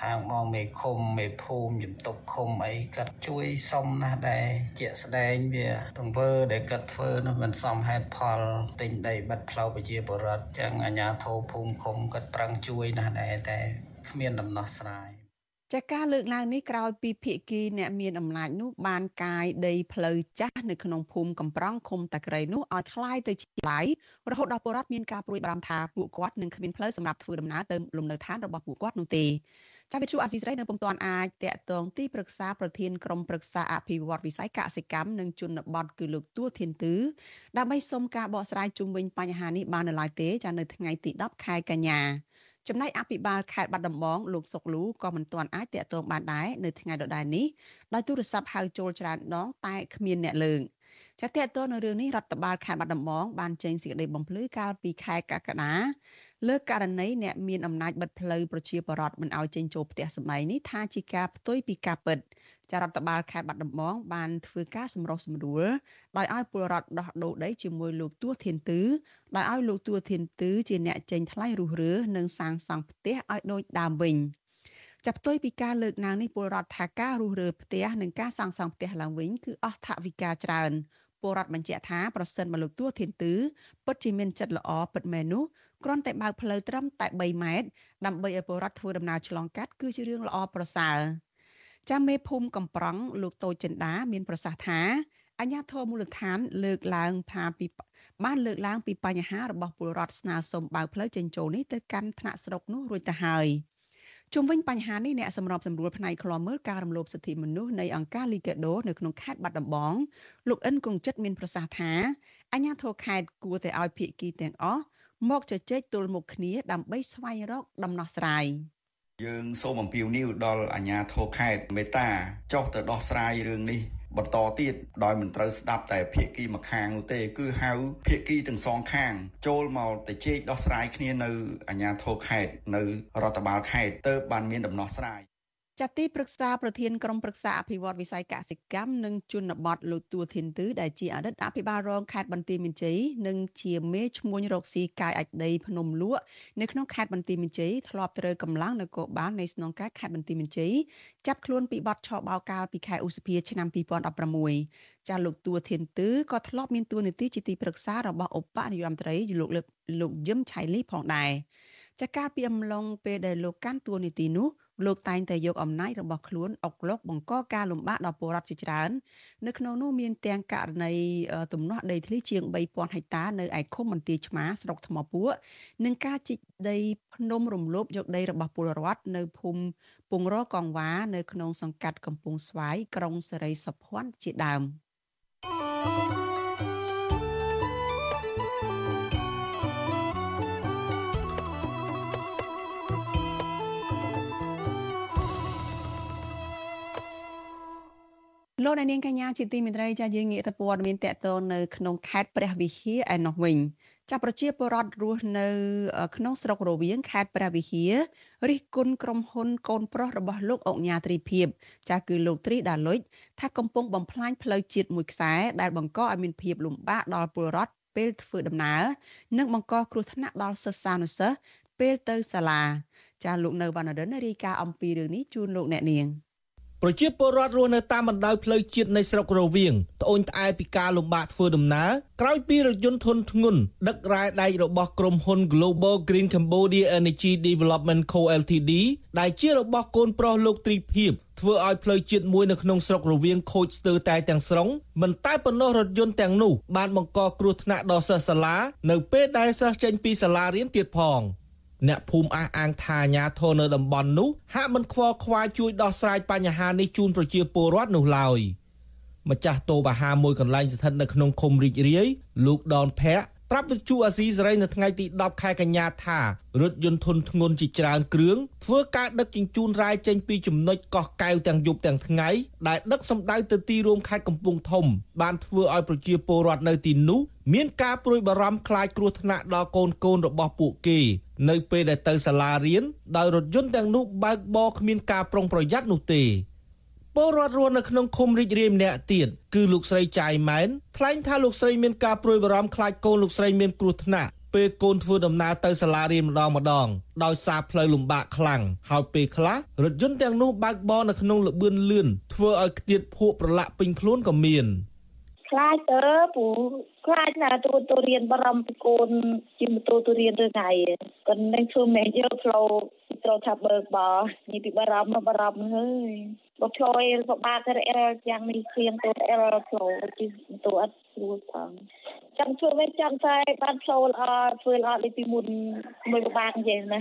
ខាងបងមេឃុំមេភូមិជំទប់ឃុំអីគាត់ជួយសុំណាស់ដែរជាក់ស្ដែងវាទង្វើដែលគាត់ធ្វើនោះមិនសមហេតុផលទិញដីបិទផ្លូវប្រជាពលរដ្ឋចឹងអាជ្ញាធរភូមិឃុំគាត់ប្រឹងជួយណាស់ដែរតែគ្មានដំណោះស្រាយ ចាការលើកឡើងនេះក្រោយពីភៀកគីអ្នកមានអំណាចនោះបានកាយដីផ្លូវចាស់នៅក្នុងភូមិកំប្រងឃុំតាក្រៃនោះឲ្យคล้ายទៅជាឡៃរហូតដល់ពលរដ្ឋមានការព្រួយបារម្ភថាពួកគាត់នឹងគ្មានផ្លូវសម្រាប់ធ្វើដំណើរទៅលំនៅឋានរបស់ពួកគាត់នោះទេចាវិទ្យុអាស៊ីសេរីនៅពុំទាន់អាចតាក់ទងទីប្រឹក្សាប្រធានក្រុមប្រឹក្សាអភិវឌ្ឍវិស័យកសិកម្មនិងជនបទគឺលោកទួធានទឺដើម្បីសុំការបកស្រាយជុំវិញបញ្ហានេះបាននៅឡើយទេចានៅថ្ងៃទី10ខែកញ្ញា ចំណែកអភិបាលខេត្តបាត់ដំបងលោកសុកលូក៏មិនទាន់អាចតាក់ទងបានដែរនៅថ្ងៃដដែលនេះដោយទូរស័ព្ទហៅចូលច្រើនដងតែគ្មានអ្នកលើកចាតើតើនៅរឿងនេះរដ្ឋបាលខេត្តបាត់ដំបងបានចេញសេចក្តីបំភ្លឺកាលពីខែកក្កដាលើករណីអ្នកមានអំណាចបិទផ្លូវប្រជាពលរដ្ឋមិនឲ្យចេញចូលផ្ទះសម្បែងនេះថាជាការផ្ទុយពីការពិត ចារដ្ឋបាលខេត្តបាត់ដំបងបានធ្វើការសម្រុះសម្រួលដោយឲ្យពលរដ្ឋដោះដូរដីជាមួយលោកទួធានទឺដោយឲ្យលោកទួធានទឺជាអ្នកចេញថ្លៃរុះរើនិងសាងសង់ផ្ទះឲ្យដូចដើមវិញចាប់ផ្ទុយពីការលើកឡើងនេះពលរដ្ឋថាការរុះរើផ្ទះនិងការសាងសង់ផ្ទះឡើងវិញគឺអស់ថវិកាច្រើនពលរដ្ឋបញ្ជាក់ថាប្រសិនបើលោកទួធានទឺពិតជាមានចិត្តល្អពិតមែននោះគ្រាន់តែបើកផ្លូវត្រឹមតែ3ម៉ែត្រដើម្បីឲ្យពលរដ្ឋធ្វើដំណើរឆ្លងកាត់គឺជារឿងល្អប្រសើរ ចាំមេភូមិកំប្រង់លោកតូចចិន្តាមានប្រសាសន៍ថាអញ្ញាធមូលដ្ឋានលើកឡើងថាពីបានលើកឡើងពីបញ្ហារបស់ពលរដ្ឋស្នើសុំបើកផ្លូវចេញចូលនេះទៅកាន់ថ្នាក់ស្រុកនោះរួចទៅហើយជុំវិញបញ្ហានេះអ្នកសម្របសម្រួលផ្នែកឃ្លាំមើលការរំលោភសិទ្ធិមនុស្សនៃអង្គការ Liga do នៅក្នុងខេត្តបាត់ដំបងលោកអិនគង្ជិតមានប្រសាសន៍ថាអញ្ញាធរខេត្តគួរតែឲ្យភាគីទាំងអស់មកជជែកទល់មុខគ្នាដើម្បីស្វែងរកដំណោះស្រាយ យើងសូមអំពាវនាវដល់អាជ្ញាធរខេត្តមេតាចុះទៅដោះស្រាយរឿងនេះបន្តទៀតដោយមិនត្រូវស្ដាប់តែភាគីម្ខាងនោះទេគឺហៅភាគីទាំងសងខាង ចូលមកទៅជែកដោះស្រាយគ្នានៅអាជ្ញាធរខេត្តនៅរដ្ឋបាលខេត្តទើបបានមានដំណោះស្រាយ ចាត់ទីប្រឹក្សាប្រធានក្រុមប្រឹក្សាអភិវឌ្ឍវិស័យកសិកម្មនិងជនបទលោកទួធានទឺដែលជាអតីតអភិបាលរងខេត្តបន្ទាយមានជ័យនិងជាមេឈ្មោះរកស៊ីកាយអាចដីភ្នំលក់នៅក្នុងខេត្តបន្ទាយមានជ័យធ្លាប់ត្រូវកម្លាំងនគរបាលនៃស្នងការខេត្តបន្ទាយមានជ័យចាប់ខ្លួនពីបទឆបោកកាលពីខែឧសភាឆ្នាំ2016ចាលោកទួធានទឺក៏ធ្លាប់មានតួនាទីជាទីប្រឹក្សារបស់ឧបនាយករដ្ឋមន្ត្រីលោកលោកយឹមឆៃលីផងដែរ ចាកាលពីអំឡុងពេលដែលលោកកាន់តួនាទីនោះលោកតែងតែយកអំណាចរបស់ខ្លួនអុកឡុកបង្កការលំបាកដល់ពលរដ្ឋជាច្រើននៅក្នុងនោះមានទាំងករណីទំនាស់ដីធ្លីជាង3000ហិកតានៅឯឃុំមន្ទីរឆ្មាស្រុកថ្មពួកនិងការជីកដីភ្នំរំលោភយកដីរបស់ពលរដ្ឋនៅភូមិពងរកងវ៉ានៅក្នុងសង្កាត់កំពង់ស្វាយក្រុងសេរីសុភ័ណ្ឌជាដើម។ លោកអ្នកនាងកញ្ញាជាទីមេត្រីចាយើងងាកទៅព័ត៌មានតកតងនៅក្នុងខេត្តព្រះវិហារឯណោះវិញចាប់ប្រជាពលរដ្ឋរស់នៅ ក្នុងស្រុករវៀងខេត្តព្រះវិហាររិះគន់ក្រុមហ៊ុនកូនប្រុសរបស់លោកអុកញ៉ាត្រីភិបចាគឺលោកត្រីដាលុចថាកំពុងបំផ្លាញផ្លូវជាតិមួយខ្សែដែលបង្កឲ្យមានភាពលំបាកដល់ពលរដ្ឋពេលធ្វើដំណើរនិងបង្កគ្រោះថ្នាក់ដល់សិស្សានុសិស្សពេលទៅសាលាចាលោកនៅវណ្ណរិនរាយការណ៍អំពីរឿងនេះជូនលោកអ្នកនាង ប្រជាពលរដ្ឋរស់នៅតាមបណ្ដោយផ្លូវជាតិនៃស្រុករវៀងត្អូញត្អែពីការលំបាកធ្វើដំណើរក្រោយពីរថយន្តធុនធ្ងន់ដឹករ៉ែដែករបស់ក្រុមហ៊ុន Global Green Cambodia Energy Development Co Ltd ដែលជារបស់កូនប្រុសលោកទ្រីភិបធ្វើឲ្យផ្លូវជាតិមួយនៅក្នុងស្រុករវៀងខូចស្ទើរតែទាំងស្រុងមិនតែប៉ុណ្ណោះរថយន្តទាំងនោះបានបង្កគ្រោះថ្នាក់ដល់សិស្សសាលានៅពេលដែលសិស្សចេញពីសាលារៀនទៀតផង។ អ្នកភូមិអះអាងថាអាញាធរនៅតំបន់នោះហាក់មិនខ្វល់ខ្វាយជួយដោះស្រាយបញ្ហានេះជូនប្រជាពលរដ្ឋនោះឡើយម្ចាស់តូបអាហារមួយកន្លែងស្ថិតនៅក្នុងឃុំរីករាយលោកដនភ័ក្រ ប្រាប់វិទ្យុអាស៊ីសេរីនៅថ្ងៃទី10ខែកញ្ញាថារថយន្តធុនធ្ងន់ជាច្រើនគ្រឿងធ្វើការដឹកជញ្ជូនរាយចេញពីចំណុចកោះកែវទាំងយប់ទាំងថ្ងៃដែលដឹកសម្ដៅទៅទីរួមខេត្តកំពង់ធំ បានធ្វើឲ្យប្រជាពលរដ្ឋនៅទីនោះមានការព្រួយបារម្ភខ្លាចគ្រោះថ្នាក់ដល់កូនកូនរបស់ពួកគេ នៅពេលដែលទៅសាលារៀនដោយរថយន្តទាំងនោះបើកបរគ្មានការប្រុងប្រយ័ត្ននោះទេ ពលរដ្ឋរស់នៅក្នុងឃុំរីករាយម្នាក់ទៀតគឺលោកស្រីចាយម៉ែនថ្លែងថាលោកស្រីមានការព្រួយបារម្ភខ្លាចកូនលោកស្រីមានគ្រោះថ្នាក់ពេលកូនធ្វើដំណើរទៅសាលារៀនម្ដងម្ដងដោយសារផ្លូវលំបាកខ្លាំងហើយពេលខ្លះរថយន្តទាំងនោះបើកបរនៅក្នុងល្បឿនលឿនធ្វើឲ្យខ្ទាតភក់ប្រឡាក់ពេញខ្លួនក៏មាន ខ្លាចទៅពូខ្លាចណាទូទូរៀនបរំពីកូនជិះម៉ូតូទូរៀនឬថ្ងៃគាត់នឹងធ្វើមេយកផ្លូវត្រូវថាបើកបោនេះពីបរំមកបរំហើយបើផ្លូវពិបាកទៅអែលយ៉ាងនេះគ្រៀងទៅអែលផ្លូវជិះម៉ូតូអត់ស្រួលផងចង់ធ្វើវិញចង់តែបានផ្លូវល្អធ្វើល្អដូចពីមុនមួយពិបាកយ៉ាងណា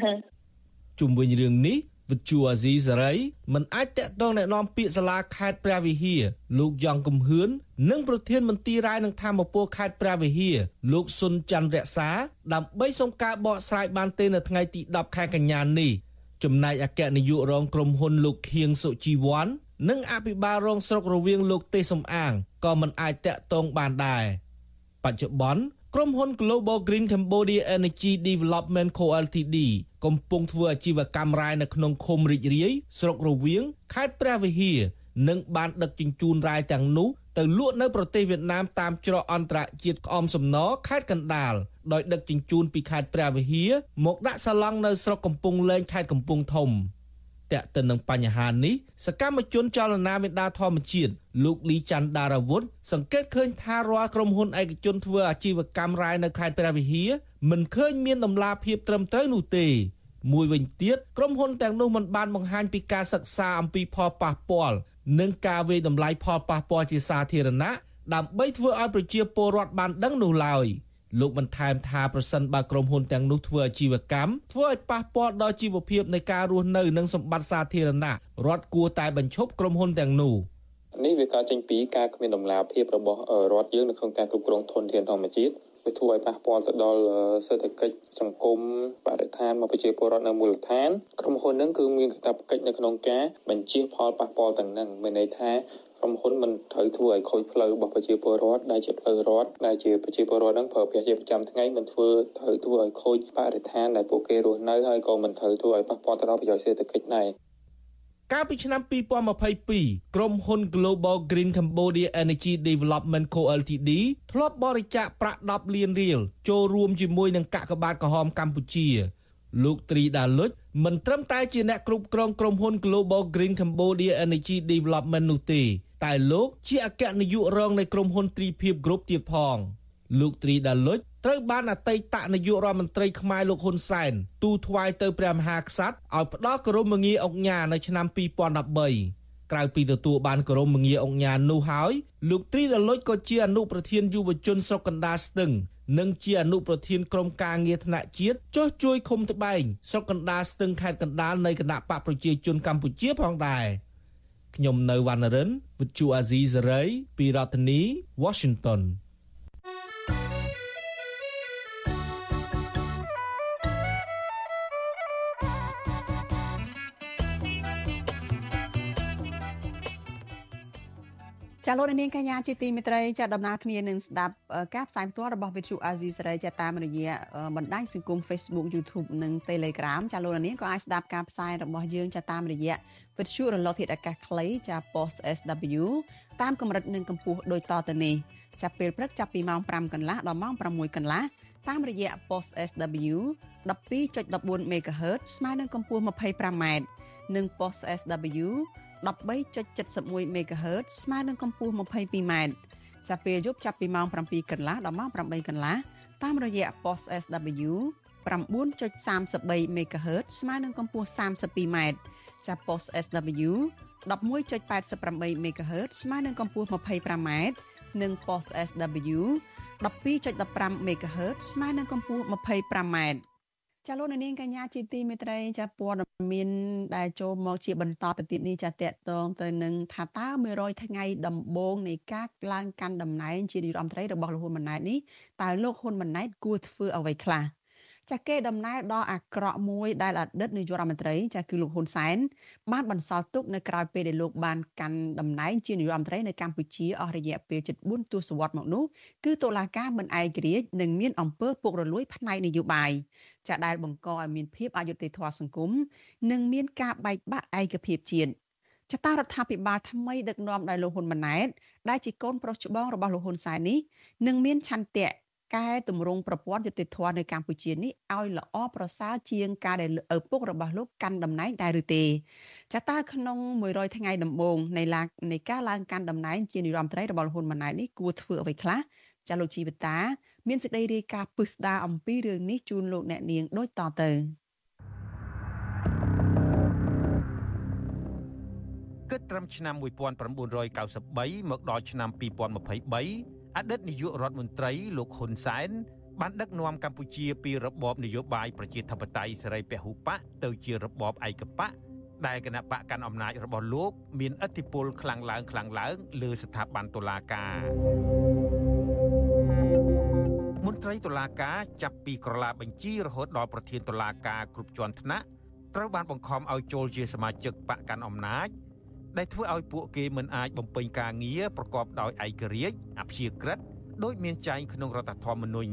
ជុំវិញរឿងនេះ វិទ្យុអាស៊ីសេរីមិនអាចតាក់ទងណែនាំពាក្យសាលាខេត្តព្រះវិហារលោកយ៉ងកំហឿននិងប្រធានមន្ទីររាយនឹងធម្មពលខេត្តព្រះវិហារលោកសុនច័ន្ទរក្សា ដើម្បីសុំការបកស្រាយបានទេនៅថ្ងៃទី10ខែកញ្ញានេះចំណែកអគ្គនាយករងក្រុមហ៊ុនលោកខៀងសុជីវ័ននិងអភិបាលរងស្រុករវៀងលោកទេសសំអាងក៏មិនអាចតាក់ទងបានដែរបច្ចុប្បន្ន ក្រុមហ៊ុន Global Green Cambodia Energy Development Co Ltd កំពុងធ្វើអាជីវកម្មរ៉ែនៅក្នុងឃុំរីករាយស្រុករវៀងខេត្តព្រះវិហារនិងបានដឹកជញ្ជូនរ៉ែទាំងនោះទៅលក់នៅប្រទេសវៀតណាមតាមច្រកអន្តរជាតិក្អមសំណខេត្តកណ្ដាលដោយដឹកជញ្ជូនពីខេត្តព្រះវិហារមកដាក់សាឡង់នៅស្រុកកំពង់លែងខេត្តកំពង់ធំ។ តើទៅនឹងបញ្ហានេះសកម្មជនចលនាមេដាធម្មជាតិលោកលីច័ន្ទដារាវុធសង្កេតឃើញថារាល់ក្រុមហ៊ុនឯកជនធ្វើអាជីវកម្មរ៉ែនៅខេត្តព្រះវិហារមិនឃើញមានដំណាភាពត្រឹមត្រូវនោះទេមួយវិញទៀតក្រុមហ៊ុនទាំងនោះមិនបានបង្ហាញពីការសិក្សាអំពីផលប៉ះពាល់និងការវិយតម្លៃផលប៉ះពាល់ជាសាធារណៈដើម្បីធ្វើឲ្យប្រជាពលរដ្ឋបានដឹងនោះឡើយ។ លោកបន្ថែមថាប្រសិនបើក្រុមហ៊ុនទាំងនោះធ្វើអាជីវកម្មធ្វើឲ្យប៉ះពាល់ដល់ជីវភាពនៃការរស់នៅនិងសម្បត្តិសាធារណៈរដ្ឋគួរតែបញ្ឈប់ក្រុមហ៊ុនទាំងនោះនេះវាកើតចេញពីការគ្មានដំណាភាពរបស់រដ្ឋយើងនៅក្នុងការគ្រប់គ្រងធនធានធម្មជាតិវាធ្វើឲ្យប៉ះពាល់ទៅដល់សេដ្ឋកិច្ចសង្គមបរិស្ថានមកប្រជាពលរដ្ឋនៅមូលដ្ឋានក្រុមហ៊ុនហ្នឹងគឺមានកាតព្វកិច្ចនៅក្នុងការបញ្ជៀសផលប៉ះពាល់ទាំងហ្នឹងមានន័យថា ក្រុមហ៊ុនមិនត្រូវធ្វើឲ្យខូចផ្លូវរបស់ប្រជាពលរដ្ឋដែលជាផ្លូវរដ្ឋដែលជាប្រជាពលរដ្ឋនឹងប្រើប្រាស់ជាប្រចាំថ្ងៃមិនធ្វើត្រូវធ្វើឲ្យខូចបរិស្ថានដែលពួកគេរស់នៅហើយក៏មិនត្រូវធ្វើឲ្យប៉ះពាល់ទៅដល់ប្រយោជន៍សេដ្ឋកិច្ចដែរកាលពីឆ្នាំ2022ក្រុមហ៊ុន Global Green Cambodia Energy Development Co Ltd ធ្លាប់បរិច្ចាគប្រាក់10លានរៀលចូលរួមជាមួយនឹងកាកបាទក្រហមកម្ពុជាលោកត្រីដាលុចមិនត្រឹមតែជាអ្នកគ្រប់គ្រងក្រុមហ៊ុន Global Green Cambodia Energy Development នោះទេ តែលោកជាអគ្គនាយករងនៃក្រុមហ៊ុនទ្រីភិបគ្រប់ទៀតផង លោកទ្រីដាលុចត្រូវបានអតីតនាយករដ្ឋមន្ត្រីខ្មែរលោកហ៊ុនសែនទូថ្វាយទៅព្រះមហាក្សត្រឲ្យផ្ដល់គោរមងារអង្គញានៅឆ្នាំ2013ក្រៅពីទទួលបានគោរមងារអង្គញានោះហើយលោកទ្រីដាលុចក៏ជាអនុប្រធានយុវជនស្រុកកណ្ដាលស្ទឹងនិងជាអនុប្រធានក្រុមការងារថ្នាក់ជាតិចុះជួយឃុំត្បែងស្រុកកណ្ដាលស្ទឹងខេត្តកណ្ដាលនៃគណៈបកប្រជាជនកម្ពុជាផងដែរ ខ្ញុំនៅវណ្ណរិន With Chu Azizi Saray ពីរដ្ឋធានី Washington ចាលោកនាងកញ្ញាជាទីមេត្រីចាដំណើរគ្នានឹងស្ដាប់ការផ្សាយផ្ទាល់របស់វិទ្យុអាស៊ីសេរីចាតាមរយៈបណ្ដាញសង្គម Facebook YouTube និង Telegram ចាលោកនាងក៏អាចស្ដាប់ការផ្សាយរបស់យើងចាតាមរយៈ វិទ្យុរលកធាតុអាកាសខ្លីចា post SW តាមកម្រិតនិងកម្ពស់ដូចតទៅនេះចាប់ពេលព្រឹកចាប់ពីម៉ោង5កន្លះដល់ម៉ោង6កន្លះតាមរយៈ post SW 12.14 MHz ស្មើនឹងកម្ពស់ 25m និង post SW 13.71 MHz ស្មើនឹងកម្ពស់ 22m ចាប់ពេលយប់ចាប់ពីម៉ោង7កន្លះដល់ម៉ោង8កន្លះតាមរយៈ post SW 9.33 MHz ស្មើនឹងកម្ពស់ 32m ចាប់ post SW 11.88 MHz ស្មើនឹងកម្ពស់ 25m និង post SW 12.15 MHz ស្មើនឹងកម្ពស់ 25m ចាលោកនាងកញ្ញាជាទីមេត្រីចាព័ត៌មានដែលចូលមកជាបន្តទៅទៀតនេះចាតកតងទៅនឹងថាតើ100ថ្ងៃដំបូងនៃការឡើងកាន់តំណែងជានាយរដ្ឋមន្ត្រីរបស់លោកហ៊ុនម៉ាណែតនេះតើលោកហ៊ុនម៉ាណែតគួរធ្វើអ្វីខ្លះ ចាគេដំណើរដល់អាក្រក់មួយដែលអតីតនាយករដ្ឋមន្ត្រីចាគឺលោកហ៊ុនសែនបានបន្សល់ទុកនៅក្រៅពេលដែលលោកបានកាន់តំណែងជានាយករដ្ឋមន្ត្រីនៅកម្ពុជាអស់រយៈពេលជិត4ទសវត្សរ៍មកនោះគឺតុលាការមិនឯករាជ្យនិងមានអំពើពុករលួយផ្នែកនយោបាយចាដែលបង្កឲ្យមានភាពអយុត្តិធម៌សង្គមនិងមានការបែកបាក់ឯកភាពជាតិចតារដ្ឋាភិបាលថ្មីដឹកនាំដោយលោកហ៊ុនម៉ាណែតដែលជាកូនប្រុសច្បងរបស់លោកហ៊ុនសែននេះនឹងមានឆន្ទៈ កែតម្រង់ប្រព័ន្ធយុតិធធម៌នៅកម្ពុជានេះឲ្យល្អប្រសើរជាងការដែលឪពុករបស់លោកកាន់តំណែងដែរឬទេចាតើក្នុង100ថ្ងៃដំបូងនៃឡានៃការឡើងកាន់តំណែងជានាយរដ្ឋមន្ត្រីរបស់លោកហ៊ុនម៉ាណែតនេះគួរធ្វើអ្វីខ្លះចាលោកជីវតាមានសេចក្តីរាយការណ៍ពឹស្ដារអំពីរឿងនេះជូនលោកអ្នកនាងដូចតទៅគិតត្រឹមឆ្នាំ1993មកដល់ឆ្នាំ2023 អតីតនាយករដ្ឋមន្ត្រីលោកហ៊ុនសែនបានដឹកនាំកម្ពុជាពីរបបនយោបាយប្រជាធិបតេយ្យសេរីពហុបកទៅជារបបឯកបកដែលគណៈបកកាន់អំណាចរបស់លោក មានឥទ្ធិពលខ្លាំងឡើងខ្លាំងឡើង លើស្ថាប័នតុលាការមន្ត្រីតុលាការចាប់ពីក្រឡាបញ្ជីរហូតដល់ប្រធានតុលាការគ្រប់ជាន់ថ្នាក់ត្រូវបានបង្ខំឲ្យចូលជាសមាជិកបកកាន់អំណាច ដែលធ្វើឲ្យពួកគេមិនអាចបំពេញការងារប្រកបដោយឯករាជ្យអព្យាក្រឹតដោយមានចែងក្នុងរដ្ឋធម្មនុញ្ញ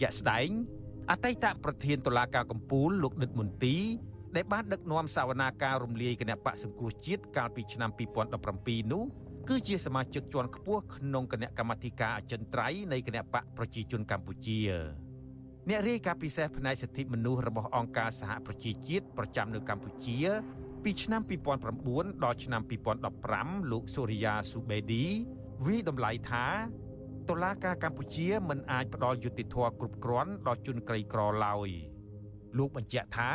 ជាក់ស្ដែងអតីតប្រធានតុលាការកំពូលលោកដិតមុនទីដែលបានដឹកនាំសវនាការរំលាយគណៈបកសង្គ្រោះជាតិកាលពីឆ្នាំ2017នោះគឺជាសមាជិកជាន់ខ្ពស់ក្នុងគណៈកម្មាធិការអចិន្ត្រៃយ៍នៃគណៈបកប្រជាជនកម្ពុជាអ្នករាយការណ៍ពិសេសផ្នែកសិទ្ធិមនុស្សរបស់អង្គការសហប្រជាជាតិប្រចាំនៅកម្ពុជា ពីឆ្នាំ2009ដល់ឆ្នាំ2015លោកសូរិយាស៊ូបេឌីវិតម្លៃថាតុលាការកម្ពុជាមិនអាចផ្ដល់យុត្តិធម៌គ្រប់គ្រាន់ដល់ជនក្រីក្រឡើយលោកបញ្ជាក់ថា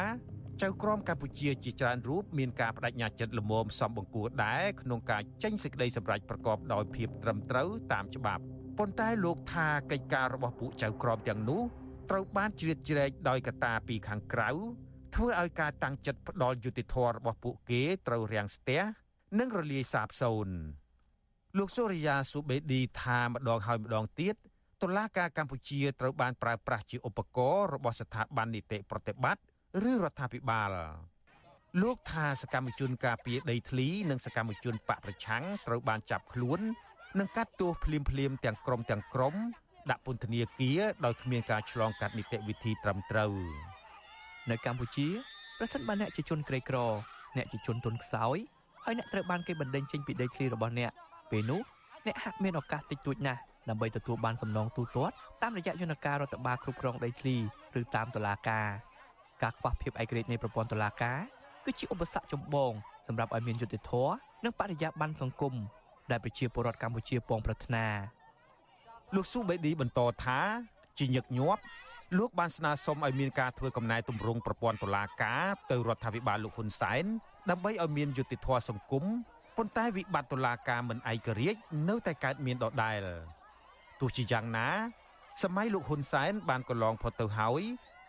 ចៅក្រមកម្ពុជាជាច្រើនរូបមានការបដិញ្ញាចិត្តល្មមសំបង្គួរដែរក្នុងការចេញសេចក្តីសម្រេចប្រកបដោយភាពត្រឹមត្រូវតាមច្បាប់ប៉ុន្តែលោកថាកិច្ចការរបស់ពួកចៅក្រមទាំងនោះត្រូវបានជ្រៀតជ្រែកដោយកត្តាពីខាងក្រៅ ធ្វើឲ្យការតាំងចិត្តផ្ដាល់យុតិធធរបស់ពួកគេត្រូវរាំងស្ទះនិងរលាយសាបសូន្យលោកសូរិយាស៊ូបេឌីថាម្ដងហើយម្ដងទៀតតុលាការកម្ពុជាត្រូវបានប្រើប្រាស់ជាឧបករណ៍របស់ស្ថាប័ននីតិប្រតិបត្តិឬរដ្ឋាភិបាលលោកថាសកម្មជនការពារដីធ្លីនិងសកម្មជនបកប្រឆាំងត្រូវបានចាប់ខ្លួននិងកាត់ទោសភ្លាមភ្លាមទាំងក្រុមទាំងក្រុមដាក់ពន្ធនាគារដោយគ្មានការឆ្លងកាត់នីតិវិធីត្រឹមត្រូវ នៅកម្ពុជាប្រសិនបើអ្នកជាជនក្រីក្រ អ្នកជាជនទុនខ្សោយហើយអ្នកត្រូវបានគេបណ្ដេញចេញពីដីធ្លីរបស់អ្នកពេលនោះអ្នកហាក់មានឱកាសតិចតួចណាស់ដើម្បីទទួលបានសំណងទូទាត់តាមរយៈយន្តការរដ្ឋបាលគ្រប់គ្រងដីធ្លីឬតាមតុលាការការខ្វះភាពឯករាជ្យនៃប្រព័ន្ធតុលាការគឺជាឧបសគ្គចម្បងសម្រាប់ឲ្យមានយុត្តិធម៌និងបរិយាបន្នសង្គមដែលប្រជាពលរដ្ឋកម្ពុជាពងប្រាថ្នាលោកស៊ូបេឌីបន្តថាជាញឹកញាប់ លោកបានស្នើសុំឲ្យមានការធ្វើកំណែទម្រង់ប្រព័ន្ធតុលាការទៅរដ្ឋាភិបាលលោកហ៊ុនសែនដើម្បីឲ្យមានយុត្តិធម៌សង្គមប៉ុន្តែវិបត្តិតុលាការមិនឯករាជ្យនៅតែកើតមានដដែល ទោះជាយ៉ាងណា សម័យលោកហ៊ុនសែនបានកន្លងផុតទៅហើយ